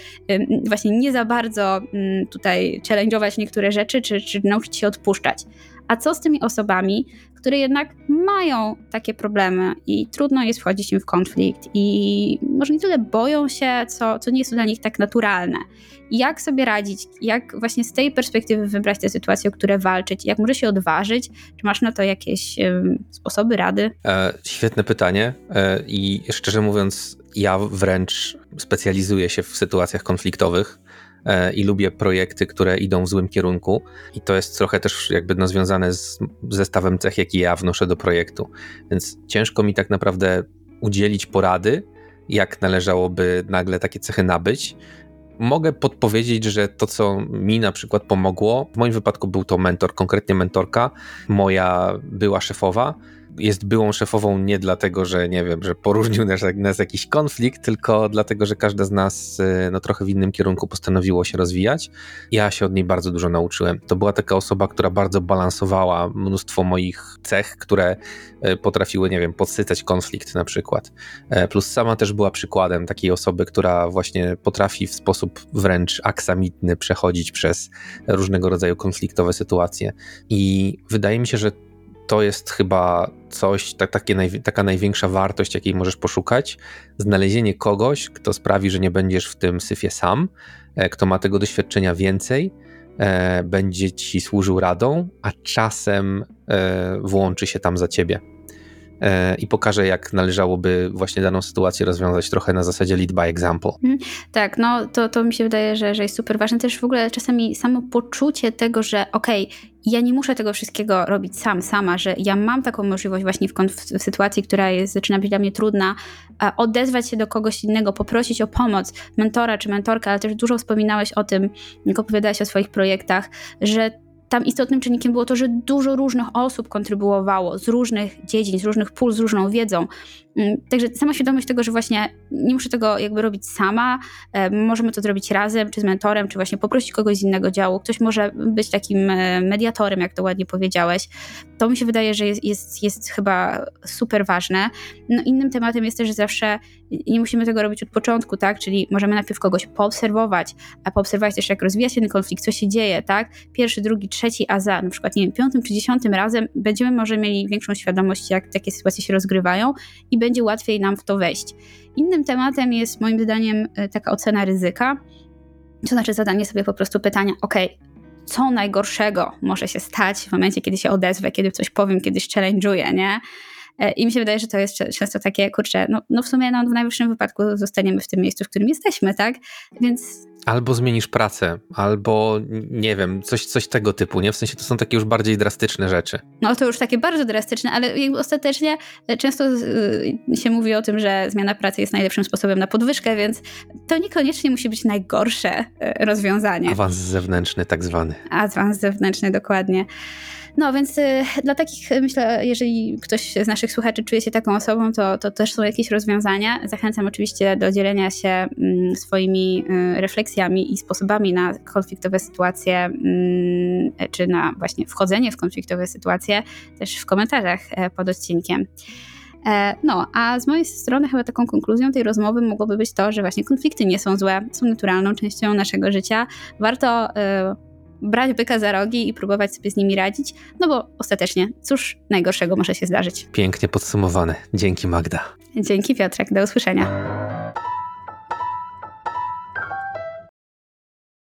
Speaker 2: właśnie nie za bardzo tutaj challenge'ować niektóre rzeczy, czy, czy nauczyć się odpuszczać. A co z tymi osobami, które jednak mają takie problemy i trudno jest wchodzić im w konflikt i może nie tyle boją się, co, co nie jest dla nich tak naturalne. Jak sobie radzić, jak właśnie z tej perspektywy wybrać te sytuacje, o które walczyć, jak może się odważyć? Czy masz na to jakieś sposoby, rady?
Speaker 1: E, świetne pytanie e, i szczerze mówiąc, ja wręcz specjalizuję się w sytuacjach konfliktowych i lubię projekty, które idą w złym kierunku i to jest trochę też jakby no związane z zestawem cech, jaki ja wnoszę do projektu. Więc ciężko mi tak naprawdę udzielić porady, jak należałoby nagle takie cechy nabyć. Mogę podpowiedzieć, że to, co mi na przykład pomogło, w moim wypadku był to mentor, konkretnie mentorka, moja była szefowa, jest byłą szefową nie dlatego, że nie wiem, że poróżnił nas, nas jakiś konflikt, tylko dlatego, że każda z nas y, no, trochę w innym kierunku postanowiło się rozwijać. Ja się od niej bardzo dużo nauczyłem. To była taka osoba, która bardzo balansowała mnóstwo moich cech, które y, potrafiły, nie wiem, podsycać konflikt na przykład. E, plus sama też była przykładem takiej osoby, która właśnie potrafi w sposób wręcz aksamitny przechodzić przez różnego rodzaju konfliktowe sytuacje. I wydaje mi się, że to jest chyba coś, tak, takie naj, taka największa wartość, jakiej możesz poszukać. Znalezienie kogoś, kto sprawi, że nie będziesz w tym syfie sam, e, kto ma tego doświadczenia więcej, e, będzie ci służył radą, a czasem e, włączy się tam za ciebie. E, i pokaże, jak należałoby właśnie daną sytuację rozwiązać trochę na zasadzie lead by example. Mhm.
Speaker 2: Tak, no to, to mi się wydaje, że, że jest super ważne. Też w ogóle czasami samo poczucie tego, że okej, okay, ja nie muszę tego wszystkiego robić sam, sama, że ja mam taką możliwość właśnie w, w, sytuacji, która jest, zaczyna być dla mnie trudna, odezwać się do kogoś innego, poprosić o pomoc, mentora czy mentorka, ale też dużo wspominałeś o tym, jak opowiadałeś o swoich projektach, że tam istotnym czynnikiem było to, że dużo różnych osób kontrybuowało z różnych dziedzin, z różnych pól, z różną wiedzą. Mm, także sama świadomość tego, że właśnie nie muszę tego jakby robić sama, e, możemy to zrobić razem, czy z mentorem, czy właśnie poprosić kogoś z innego działu. Ktoś może być takim e, mediatorem, jak to ładnie powiedziałeś. To mi się wydaje, że jest, jest, jest chyba super ważne. No, innym tematem jest też, że zawsze nie musimy tego robić od początku, tak? Czyli możemy najpierw kogoś poobserwować, a poobserwować też, jak rozwija się ten konflikt, co się dzieje, tak? Pierwszy, drugi, trzeci, a za na przykład, nie wiem, piątym czy dziesiątym razem będziemy może mieli większą świadomość, jak takie sytuacje się rozgrywają i będzie łatwiej nam w to wejść. Innym tematem jest moim zdaniem e, taka ocena ryzyka, to znaczy zadanie sobie po prostu pytania, ok, co najgorszego może się stać w momencie, kiedy się odezwę, kiedy coś powiem, kiedyś challenge'uję, nie? E, I mi się wydaje, że to jest często takie, kurczę, no, no w sumie no, w najwyższym wypadku zostaniemy w tym miejscu, w którym jesteśmy, tak? Więc
Speaker 1: Albo zmienisz pracę, albo nie wiem, coś, coś tego typu, nie? W sensie to są takie już bardziej drastyczne rzeczy.
Speaker 2: No to już takie bardzo drastyczne, ale ostatecznie e, często e, się mówi o tym, że zmiana pracy jest najlepszym sposobem na podwyżkę, więc to niekoniecznie musi być najgorsze rozwiązanie.
Speaker 1: Awans zewnętrzny tak zwany.
Speaker 2: Awans zewnętrzny, dokładnie. No więc y, dla takich, myślę, jeżeli ktoś z naszych słuchaczy czuje się taką osobą, to, to też są jakieś rozwiązania. Zachęcam oczywiście do dzielenia się mm, swoimi y, refleksjami i sposobami na konfliktowe sytuacje, mm, czy na właśnie wchodzenie w konfliktowe sytuacje też w komentarzach e, pod odcinkiem. E, no, a z mojej strony chyba taką konkluzją tej rozmowy mogłoby być to, że właśnie konflikty nie są złe, są naturalną częścią naszego życia. Warto y, brać byka za rogi i próbować sobie z nimi radzić, no bo ostatecznie cóż najgorszego może się zdarzyć.
Speaker 1: Pięknie podsumowane. Dzięki Magda.
Speaker 2: Dzięki Piotrek, do usłyszenia.